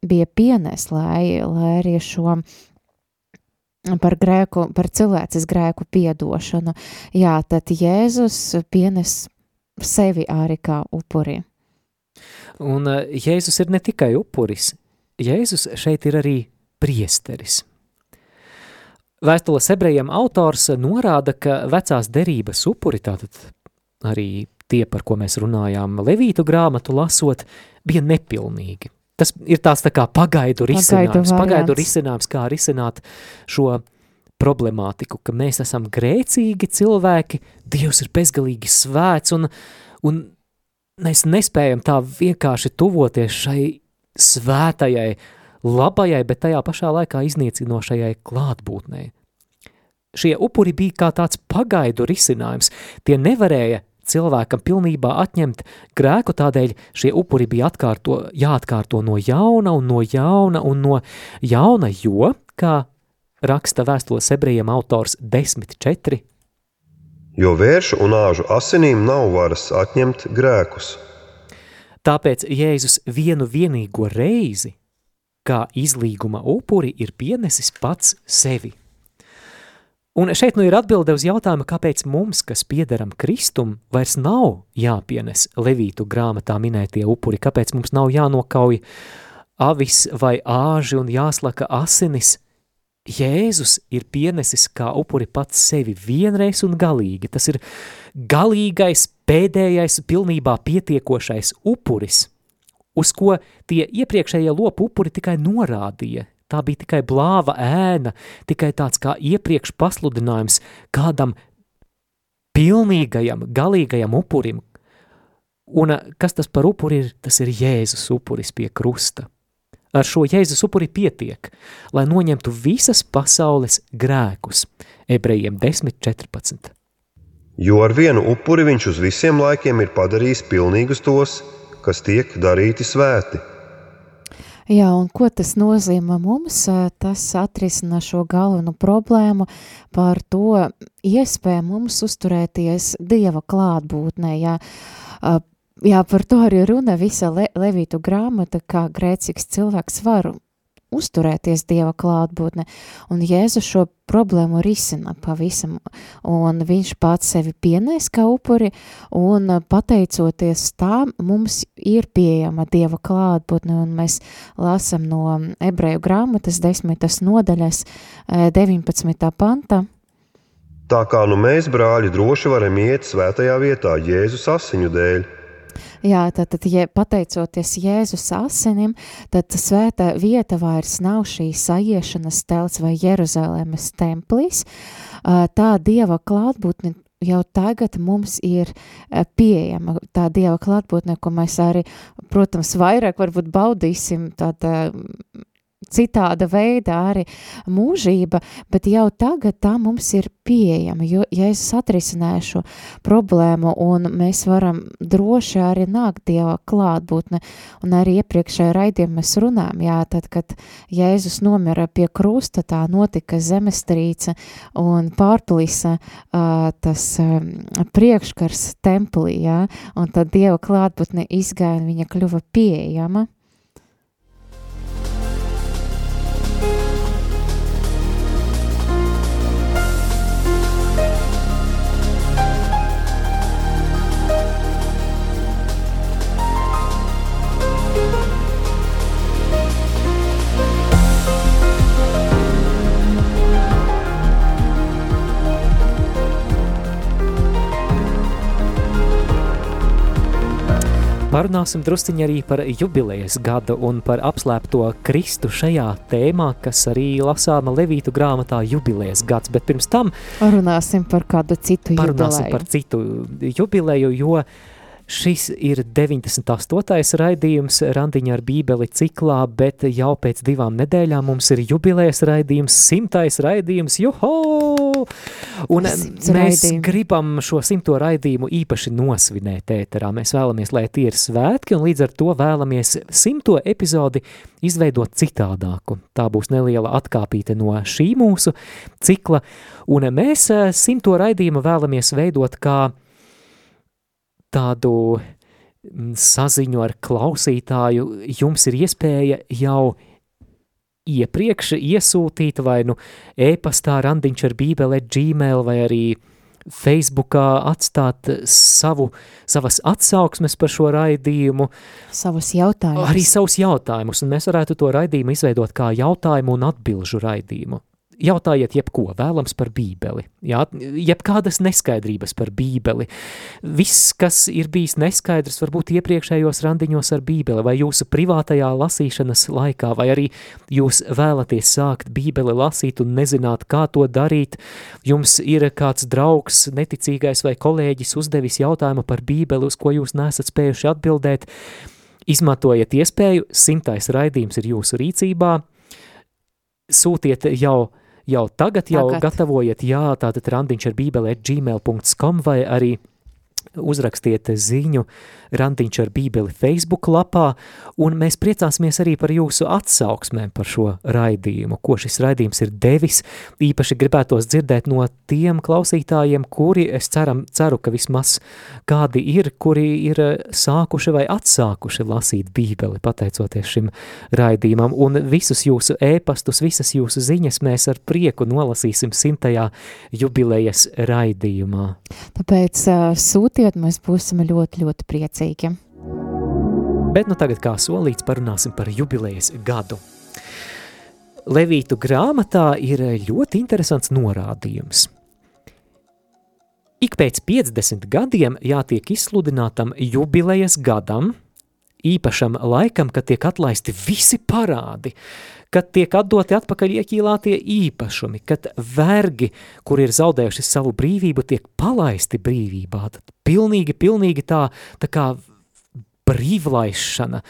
bija pienes, lai, lai arī šo par grēku, par cilvēces grēku piedošanu. Jā, tad Jēzus pienes sevi arī kā upuri. Un uh, Jēzus ir ne tikai upuris, Jēzus šeit ir arī priesteris. Vēstules ebrejiem autors norāda, ka vecās derības upuri, tātad arī tie, par ko mēs runājām Levītu grāmatu lasot, bija nepilnīgi. Tas ir tās tā kā pagaidu risinājums, variants. pagaidu risinājums, kā risināt šo problemātiku, ka mēs esam grēcīgi cilvēki, Dievs ir bezgalīgi svēts un, un mēs nespējam tā vienkārši tuvoties šai svētajai, labajai, bet tajā pašā laikā iznīcinošajai klātbūtnei. Šie upuri bija kā tāds pagaidu risinājums. Tie nevarēja cilvēkam pilnībā atņemt grēku, tādēļ šie upuri bija atkārto, jāatkārto no jauna un no jauna un no jauna, jo, kā raksta vēstules ebrejiem autors 10.4, Jo vēršu un āžu asinīm nav varas atņemt grēkus. Tāpēc Jēzus vienu vienīgo reizi, kā izlīguma upuri, ir pienesis pats sevi. Un šeit nu ir atbilde uz jautājumu, kāpēc mums, kas piederam Kristum, vairs nav jāpienes Levītu grāmatā minētie upuri, kāpēc mums nav jānokauj avis vai āži un jāslaka asinis. Jēzus ir pienesis kā upuri pats sevi vienreiz un galīgi. Tas ir galīgais, pēdējais, pilnībā pietiekošais upuris, uz ko tie iepriekšējie lopu upuri tikai norādīja. Tā bija tikai blāva ēna, tikai tāds kā iepriekš pasludinājums kādam pilnīgajam, galīgajam upurim. Un eh, kas tas par upuri ir? Tas ir Jēzus upuris pie krusta. Ar šo Jēzus upuri pietiek, lai noņemtu visas pasaules grēkus. Ebrejiem 10.14. Jo ar vienu upuri viņš uz visiem laikiem ir padarījis pilnīgus tos, kas tiek darīti svēti. Jā, un ko tas nozīmē mums? Tas atrisina šo galveno problēmu par to iespēju mums uzturēties Dieva klātbūtnē. Jā, jā par to arī runa visa Le Levītu grāmata, kā grēcīgs cilvēks var uzturēties Dieva klātbūtne, un Jēzus šo problēmu risina pavisam, un viņš pats sevi pienēs kā upuri, un eh, pateicoties tā, mums ir pieejama Dieva klātbūtne, un mēs lasam no ebreju grāmatas desmitas nodaļas eh, 19. panta, Tā kā nu mēs, brāļi, droši varam iet svētajā vietā Jēzus asiņu dēļ. Jā, tātad, ja pateicoties Jēzus asinim, tad svētā vieta vairs nav šī sajiešanas telts vai Jeruzalemes templis. Tā Dieva klātbūtne jau tagad mums ir pieejama tā Dieva klātbūtne, ko mēs arī, protams, vairāk varbūt baudīsim tāda citāda veida arī mūžība, bet jau tagad tā mums ir pieejama, jo Jēzus atrisināja šo problēmu un mēs varam droši arī nākt Dieva klātbūtne un arī iepriekšējā raidījumā mēs runājam, jā, tad, kad Jēzus nomira pie krusta, tā notika zemestrīce un pārplisa uh, tas um, priekškars templī, jā, un tad Dieva klātbūtne izgāja un viņa kļuva pieejama. Parunāsim drusciņi arī par jubilejas gadu un par apslēpto Kristu šajā tēmā, kas arī lasāma Levītu grāmatā jubilejas gads, bet pirms tam Runāsim par kādu citu parunāsim jubileju. par citu jubileju, jo šis ir 98. raidījums Randiņa ar bībeli ciklā, bet jau pēc divām nedēļām mums ir jubilejas raidījums, simtais raidījums, juho! Un Simts mēs raidījumi. gribam šo simto raidījumu īpaši nosvinēt ēterā. Mēs vēlamies, lai tie ir svētki, un līdz ar to vēlamies simto epizodi izveidot citādāku. Tā būs neliela atkāpīte no šī mūsu cikla, un mēs eh, simto raidījumu vēlamies veidot kā tādu mm, saziņu ar klausītāju, jums ir iespēja jau iepriekš iesūtīt vai nu e-pastā randiņš ar bībele gmail vai arī Facebookā atstāt savu, savas atsauksmes par šo raidījumu, Savus jautājumus. arī savus jautājumus, un mēs varētu to raidījumu izveidot kā jautājumu un atbilžu raidījumu. Jautājiet jebko vēlams par bībeli, jā, jebkādas neskaidrības par bībeli. Viss, kas ir bijis neskaidrs, varbūt iepriekšējos randiņos ar bībeli, vai jūsu privātajā lasīšanas laikā, vai arī jūs vēlaties sākt bībeli lasīt un nezināt, kā to darīt, jums ir kāds draugs, neticīgais vai kolēģis uzdevis jautājumu par bībeli, uz ko jūs nesat spējuši atbildēt, izmantojiet iespēju, simtais raidījums ir jūsu rīcībā, sūtiet jau jau tagad, jau Tagad. tagad. gatavojiet, jā, tātad randiņš ar bībeli at gmail.com vai arī uzrakstiet ziņu randiņš ar bībeli Facebook lapā, un mēs priecāsimies arī par jūsu atsauksmēm par šo raidījumu, ko šis raidījums ir devis. Īpaši gribētos dzirdēt no tiem klausītājiem, kuri, es ceram, ceru, ka vismaz kādi ir, kuri ir eh, sākuši vai atsākuši lasīt bībeli, pateicoties šim raidījumam, un visus jūsu ēpastus, visas jūsu ziņas mēs ar prieku nolasīsim simtajā jubilejas raidījumā. Tāpēc uh, sūtiet, mēs būsim ļoti, ļoti priecīgi. Bet nu tagad, kā solīts, parunāsim par jubilejas gadu. Levītu grāmatā ir ļoti interesants norādījums. Ik pēc 50 gadiem jātiek izsludinātam jubilejas gadam, īpašam laikam, kad tiek atlaisti visi parādi, kad tiek atdoti atpakaļ ieķīlātie īpašumi, kad vergi, kur ir zaudējuši savu brīvību, tiek palaisti brīvībā. Tad pilnīgi, pilnīgi tā, tā kā brīvlaišana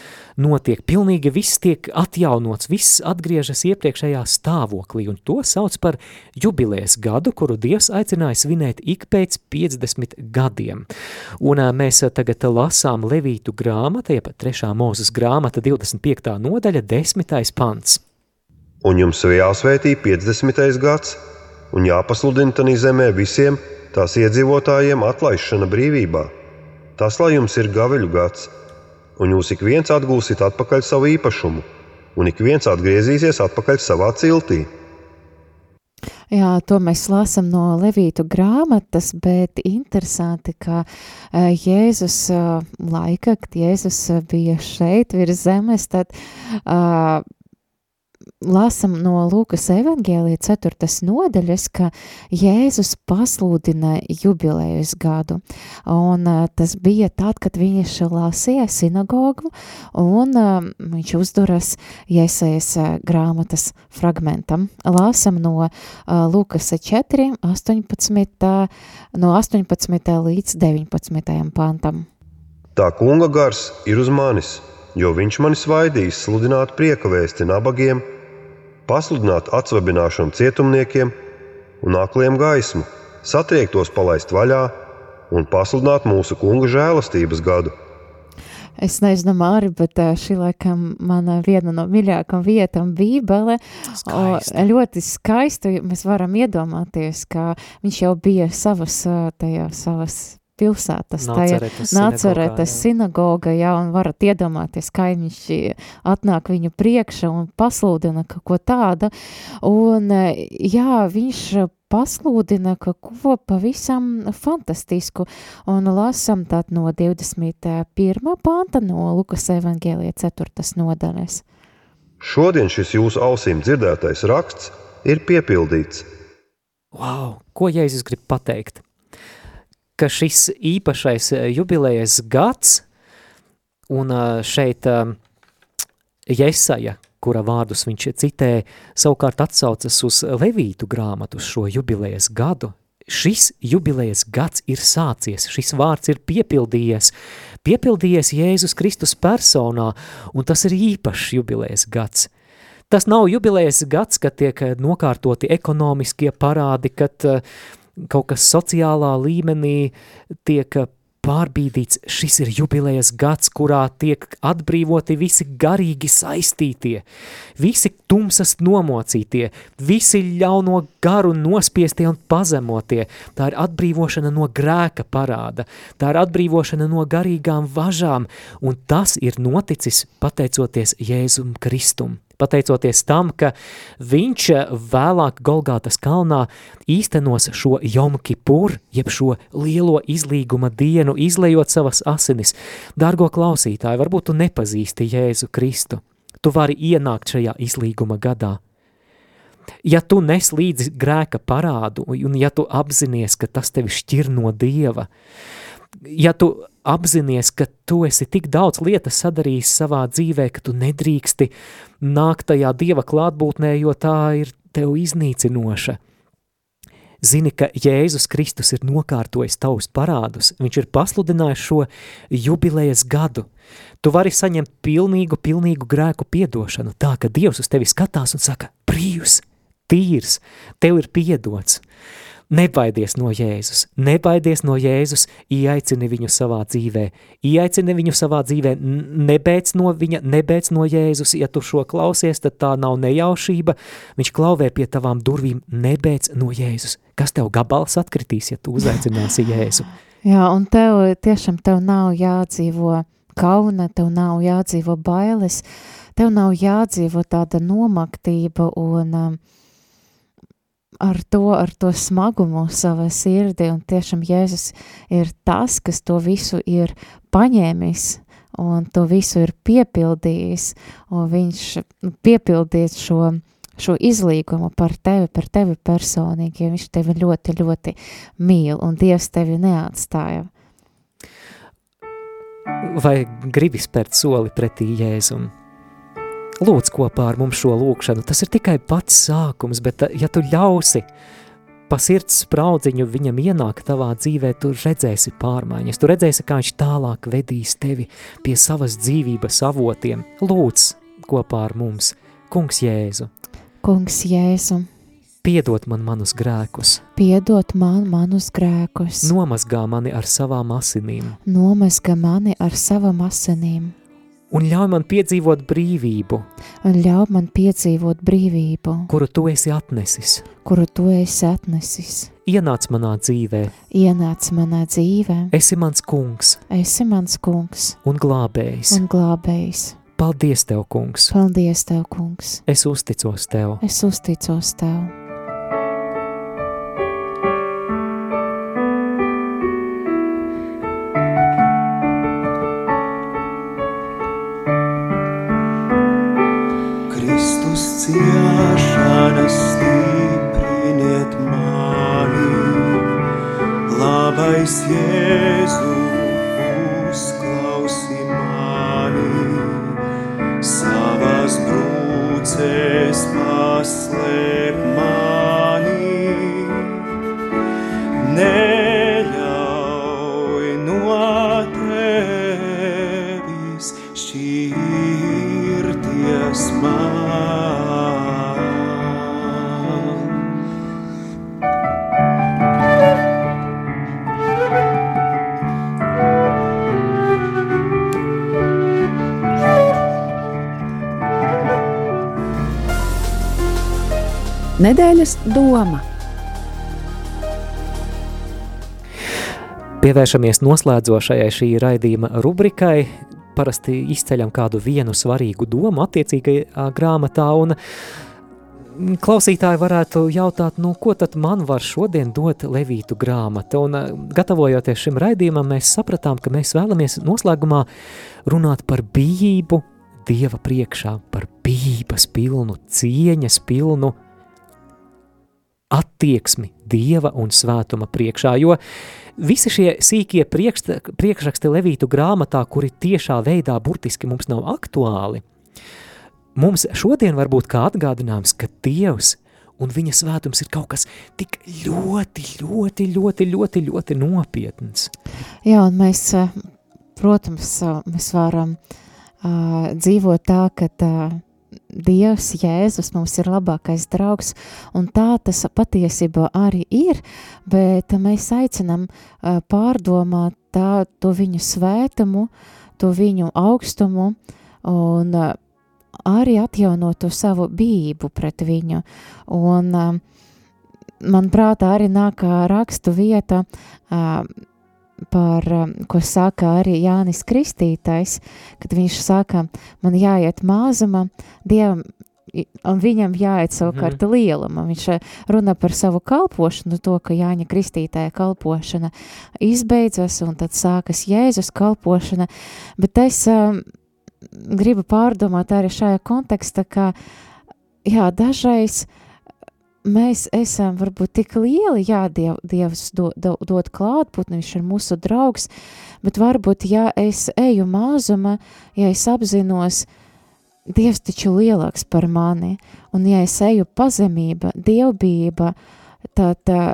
notiek, pilnīgi viss tiek atjaunots, viss atgriežas iepriekšējā stāvoklī, un to sauc par jubilēs gadu, kuru Dievs aicināja svinēt ik pēc 50 gadiem. Un mēs tagad lasām Levītu grāmata, jeb 3. mūzes grāmata 25. nodaļa 10. pants. Un jums jāsvētī 50. gads, un jāpasludina tādā zemē visiem tās iedzīvotājiem atlaišana brīvībā. Tas, lai jums ir gaveļu gads, un jūs ik viens atgūsiet atpakaļ savu īpašumu, un ik viens atgriezīsies atpakaļ savā ciltī. Jā, to mēs lasām no Levītu grāmatas, bet interesanti, ka uh, Jēzus uh, laika, kad Jēzus uh, bija šeit virs zemes, tad uh, lasam no Lūkas evangēlija 4. nodaļas, ka Jēzus pasludina jubilējas gadu, un tas bija tad, kad viņš lasīja sinagogu, un viņš uzduras uh, grāmatas fragmentam. Lasam no Lūkas 4, 18, uh, no 18 līdz 19 pantam. Tā kunga gars ir uz manis, jo viņš mani svaidīs sludināt prieka vēsti nabagiem, pasludināt atsvabināšanu cietumniekiem un akliem gaismu, satriektos palaist vaļā un pasludināt mūsu kunga žēlastības gadu. Es nezinu, Māri, bet šī laikam mana viena no mīļākām vietām Bībele. O, Skaisti. ļoti skaisti. Mēs varam iedomāties, ka viņš jau bija savas, tajā, savas pilsētas, tajā Nacaretes Nāceretes sinagoga, jā, un varat iedomāties, kā viņš atnāk viņu priekšā un pasludina kaut ko tādu. Un, jā, viņš pasludina kaut ko pavisam fantastisku, un lasam tad no 21. panta no Lukas evangēlija 4. nodaļas. Šodien šis jūsu ausīm dzirdētais raksts ir piepildīts. Wow, ko Jēzus grib pateikt? Ka šis īpašais eh, jubilējas gads, un eh, šeit eh, Jesaja, kura vārdus viņš citē, savukārt atsaucas uz Levītu grāmatu šo jubilējas gadu. Šis jubilējas gads ir sācies, šis vārds ir piepildījies, piepildījies Jēzus Kristus personā, un tas ir īpašs jubilējas gads. Tas nav jubilējas gads, kad tiek nokārtoti ekonomiskie parādi, kad uh, kaut kas sociālā līmenī tiek pārbīdīts. Šis ir jubilējas gads, kurā tiek atbrīvoti visi garīgi saistītie, visi tumsas nomocītie, visi ļauno garu nospiestie un pazemotie. Tā ir atbrīvošana no grēka parāda, tā ir atbrīvošana no garīgām važām, un tas ir noticis pateicoties Jēzum Kristum. Pateicoties tam, ka viņš vēlāk Golgātas kalnā īstenos šo Jom Kipur, jeb šo lielo izlīguma dienu, izlejot savas asinis. Dārgo klausītāji, varbūt tu nepazīsti Jēzu Kristu. Tu vari ienākt šajā izlīguma gadā. Ja tu nes līdzi grēka parādu, un ja tu apzinies, ka tas tevi šķir no Dieva, ja tu apzinies, ka tu esi tik daudz lietas sadarījis savā dzīvē, ka tu nedrīksti nākt tajā Dieva klātbūtnē, jo tā ir tev iznīcinoša. Zini, ka Jēzus Kristus ir nokārtojis tavus parādus, viņš ir pasludinājis šo jubilējas gadu. Tu vari saņemt pilnīgu, pilnīgu grēku piedošanu, tā ka Dievs uz tevi skatās un saka, brīvs, tīrs, tev ir piedots. Nebaidies no Jēzus, nebaidies no Jēzus, ieaicini viņu savā dzīvē, ieaicini viņu savā dzīvē, n- nebeidz no viņa, nebeidz no Jēzus, ja tu šo klausies, tad tā nav nejaušība, viņš klauvē pie tavām durvīm, nebeidz no Jēzus. Kas tev gabals atkritīs, ja tu uzaicināsi Jēzu? Jā, un tev tiešām tev nav jādzīvo kauna, tev nav jādzīvo bailes, tev nav jādzīvo tāda nomaktība un um, ar to, ar to smagumu savā sirdī, un tiešām Jēzus ir tas, kas to visu ir paņēmis, un to visu ir piepildījis, un viņš nu, piepildīs šo, šo izlīgumu par tevi, par tevi personīgi, jo viņš tevi ļoti, ļoti mīl, un Dievs tevi neatstāja. Vai gribi spērt soli pretī Jēzum? Lūdz kopā ar mums šo lūkšanu, tas ir tikai pats sākums, bet ja tu ļausi pa sirds spraudziņu viņam ienāk tavā dzīvē, tu redzēsi pārmaiņas, tu redzēsi, kā viņš tālāk vedīs tevi pie savas dzīvības avotiem. Lūdz kopā ar mums, kungs Jēzu, Kungs Jēzu, piedod man manus grēkus, piedod man manus grēkus, nomazgā mani ar savām asinīm. Nomazga mani ar savam asinīm un ļauj man piedzīvot brīvību, un ļauj man piedzīvot brīvību, kuru tu esi atnesis. kuru tu esi atnesis. Ienāc manā dzīvē, Ienāc manā dzīvē, esi mans kungs esi mans kungs un glābējs. un glābējs. Paldies tev, kungs! Paldies tev, kungs! Es uzticos tev! Es uzticos tev! Labais Jēzu Nedēļas doma. Pievēršamies noslēdzošajai šī raidījuma rubrikai. Parasti izceļam kādu vienu svarīgu domu attiecīgajā grāmatā, un klausītāji varētu jautāt, nu, ko tad man var šodien dot Levītu grāmata. Un, gatavojoties šim raidījumam, mēs sapratām, ka mēs vēlamies noslēgumā runāt par bijību Dieva priekšā, par bijības pilnu, cieņas pilnu attieksmi Dieva un svētuma priekšā, jo visi šie sīkie priekšta, priekšraksti Levītu grāmatā, kuri tiešā veidā burtiski mums nav aktuāli, mums šodien var būt kā atgādinājums, ka Dievs un viņa svētums ir kaut kas tik ļoti, ļoti, ļoti, ļoti, ļoti nopietns. Jā, un mēs, eh, protams, eh, mēs varam uh, dzīvot tā, ka uh, Dievs, Jēzus mums ir labākais draugs, un tā tas patiesībā arī ir, bet mēs aicinam uh, pārdomāt tā, to viņu svētumu, to viņu augstumu, un uh, arī atjaunot to savu bību pret viņu. Un, uh, man prātā arī nāk rakstu vieta, par, um, ko saka arī Jānis Kristītais, kad viņš saka, man jāiet māzuma, Dievam, un viņam jāiet savukārt mm lieluma. Viņš eh, runā par savu kalpošanu, to, ka Jāņa Kristītāja kalpošana izbeidzas, un tad sākas Jēzus kalpošana, bet es um, gribu pārdomāt arī šajā kontekstā, ka, jā, dažreiz mēs esam varbūt tik lieli, jā, diev, Dievs do, do, dod klātbūtni, viņš ir mūsu draugs, bet varbūt, ja es eju mazuma, ja es apzinos, Dievs taču lielāks par mani, un ja es eju pazemība, dievbība, tad uh,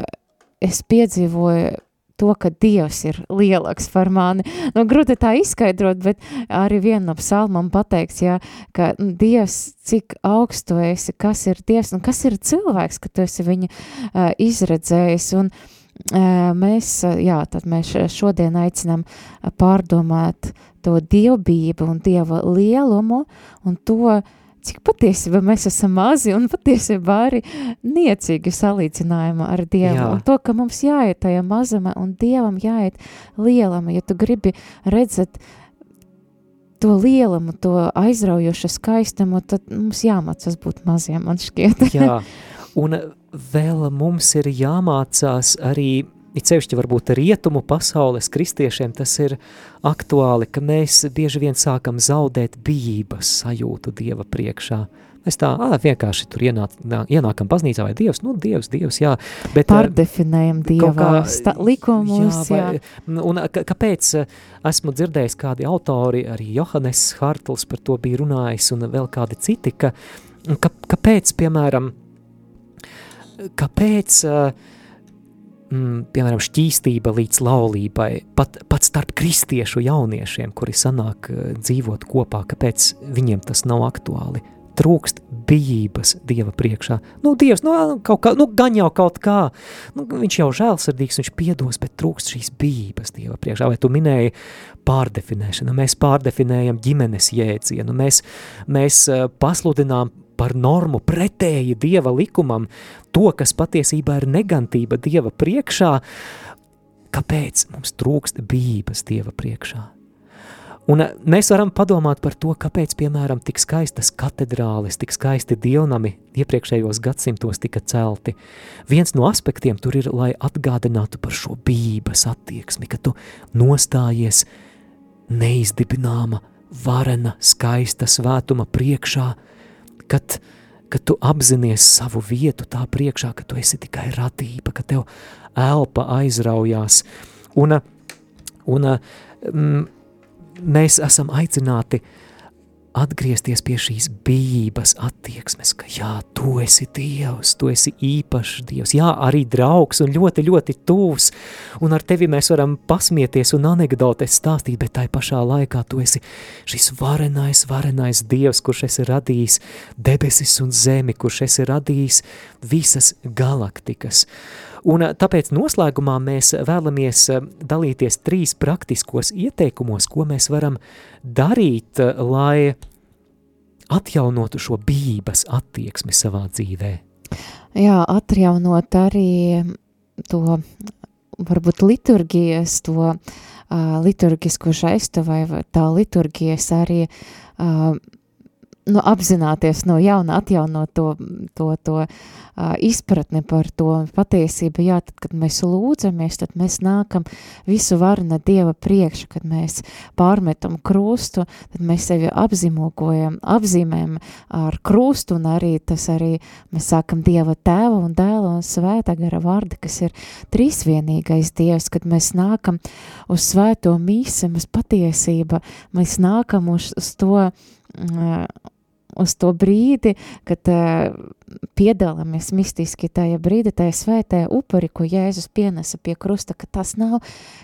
es piedzīvoju to, ka Dievs ir lielāks par mani. Nu, grūti tā izskaidrot, bet arī viena no psalmām pateikts, jā, ka nu, Dievs, cik augstu esi, kas ir Dievs un kas ir cilvēks, ka tu esi viņu uh, izredzējis. Un, uh, mēs, uh, jā, tad mēs šodien aicinām uh, pārdomāt to dievbību un dieva lielumu un to, cik patiesībā mēs esam mazi un patiesībā arī niecīgi salīdzinājumā ar Dievu. Jā. Un to, ka mums jāiet tajā mazumā un Dievam jāiet lielam, ja tu gribi redzēt to lielumu, to aizraujošu skaistumu, tad mums jāmācās būt maziem, man šķiet. Jā, un vēl mums ir jāmācās arī, it sevišķi varbūt rietumu pasaules kristiešiem, tas ir aktuāli, ka mēs bieži vien sākam zaudēt bijības sajūtu Dieva priekšā. Mēs tā ā, vienkārši tur ienāk, nā- ienākam baznīcā vai Dievs, nu Dievs, Dievs, jā. Bet, Pārdefinējam Dieva likumus, jā. vai, Un ka, kāpēc esmu dzirdējis kādi autori, arī Johannes Hartls par to bija runājis un vēl kādi citi, ka, ka kāpēc, piemēram, kāpēc, eh, mm, piemēram, šķīstība līdz laulībai, pat, pat starp kristiešu jauniešiem, kuri sanāk eh, dzīvot kopā, kāpēc viņiem tas nav aktuāli? Trūkst bijības Dieva priekšā. Nu, Dievs, nu, kaut kā, nu, gan jau kaut kā, nu, viņš jau žēlsirdīgs, viņš piedos, bet trūkst šīs bijības Dieva priekšā. Vai tu minēji pārdefinēšanu? Mēs pārdefinējam ģimenes jēdzienu, mēs, mēs eh, pasludinām par normu pretēji Dieva likumam, to, kas patiesībā ir negantība Dieva priekšā, kāpēc mums trūkst bijības Dieva priekšā. Un eh, mēs varam padomāt par to, kāpēc, piemēram, tik skaistas katedrāles, tik skaisti dievnami iepriekšējos gadsimtos tika celti. Viens no aspektiem tur ir, lai atgādinātu par šo bijības attieksmi, ka tu nostājies neizdibināma, varena, skaista svētuma priekšā, kad, ka tu apzinies savu vietu tā priekšā, ka tu esi tikai radība, ka tev elpa aizraujās. Un, un mm, mēs esam aicināti atgriezties pie šīs bijības attieksmes, ka jā, tu esi Dievs, tu esi īpašs Dievs, jā, arī draugs un ļoti, ļoti tūs, un ar tevi mēs varam pasmieties un anekdotes stāstīt, bet tai pašā laikā tu esi šis varenais, varenais Dievs, kurš esi radījis debesis un zemi, kurš esi radījis visas galaktikas. Un eh, tāpēc noslēgumā mēs vēlamies eh, dalīties trīs praktiskos ieteikumos, ko mēs varam darīt, eh, lai atjaunotu šo bijības attieksmi savā dzīvē. Jā, atjaunot arī to varbūt liturgijas, to uh, liturgisko vai vai tā liturgijas arī uh, nu, apzināties no jauna, atjaunot to, to, to uh, izpratni par to patiesību. Jā, tad, kad mēs lūdzamies, tad mēs nākam visu varna Dieva priekšu, kad mēs pārmetam krustu, tad mēs sevi apzīmogojam, apzīmējam ar krustu, un arī tas arī mēs sākam Dieva tēva un dēla un svētā gara vārdi, kas ir trīsvienīgais Dievs, kad mēs nākam uz svēto mīsi, mēs patiesība, mēs nākam uz, uz to, uz to brīdi, kad uh, piedalāmies mistiski tajā brīdī, tajā svētajā upuri, ko Jēzus pienesa pie krusta, ka tas nav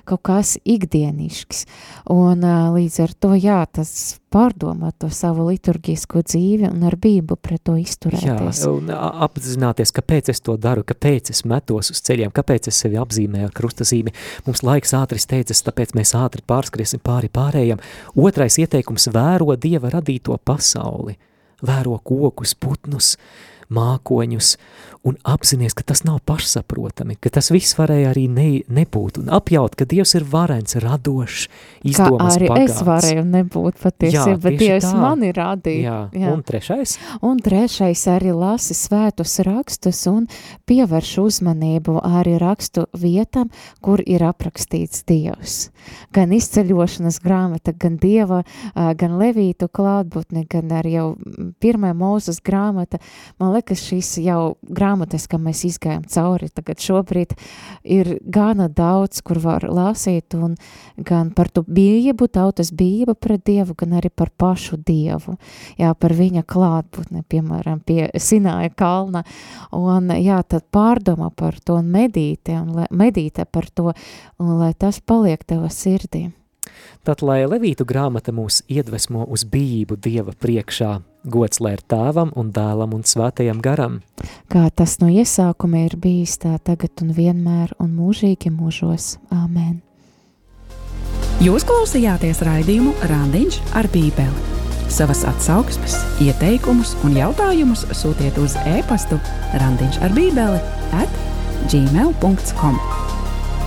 kaut kas ikdienišks. Un uh, līdz ar to, jā, tas pārdomāt to savu liturgisko dzīvi un ar bību pret to izturēties. Jā, un apzināties, kāpēc es to daru, kāpēc es metos uz ceļiem, kāpēc es sevi apzīmēju ar krustazīmi. Mums laiks ātri steidzas, tāpēc mēs ātri pārskriesim pāri pārējiem. Otrais ieteikums – vēro Dieva radīto pasauli. Vēro kokus, putnus, mākoņus un apzinies, ka tas nav pašsaprotami, ka tas viss varēja arī ne, nebūt un apjaut, ka Dievs ir varens, radošs, Kā izdomas arī bagāts. es varēju nebūt patiesībā, bet tieši Dievs tā. mani radīja. Jā, jā. un trešais? Un trešais arī lasi svētus rakstus un pievērš uzmanību arī rakstu vietam, kur ir aprakstīts Dievs. Gan izceļošanas grāmata, gan Dieva, gan Levītu klātbūtne, gan arī jau pirmā mūzes grāmata. Man liekas, šīs jau grāmatas, kam mēs izgājām cauri, tagad šobrīd ir gana daudz, kur var lasīt, un gan par to bību, tautas bību pret Dievu, gan arī par pašu Dievu jā, par viņa klātbūtni, piemēram, pie Sināja kalna, un jā, tad pārdomā par to un medīte, un lai, medīte par to, un lai tas paliek tava sirdī. Tad, lai Levītu grāmata mūs iedvesmo uz bijību Dieva priekšā, gods lai ir tēvam un dēlam un svētajam garam. Kā tas no iesākuma ir bijis tā tagad un vienmēr un mūžīgi mūžos. Āmen. Jūs klausījāties raidījumu Randiņš ar Bībeli. Savas atsauksmes, ieteikumus un jautājumus sūtiet uz e-pastu Randiņš ar Bībeli at gmail.com.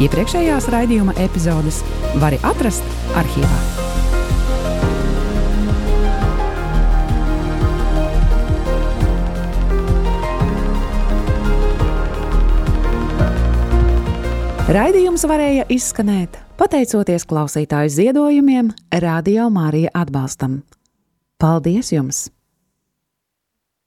Iepriekšējās raidījuma epizodes var atrast arhīvā. Raidījums varēja izskanēt pateicoties klausītāju ziedojumiem, Radio Mārija atbalstam. Paldies jums!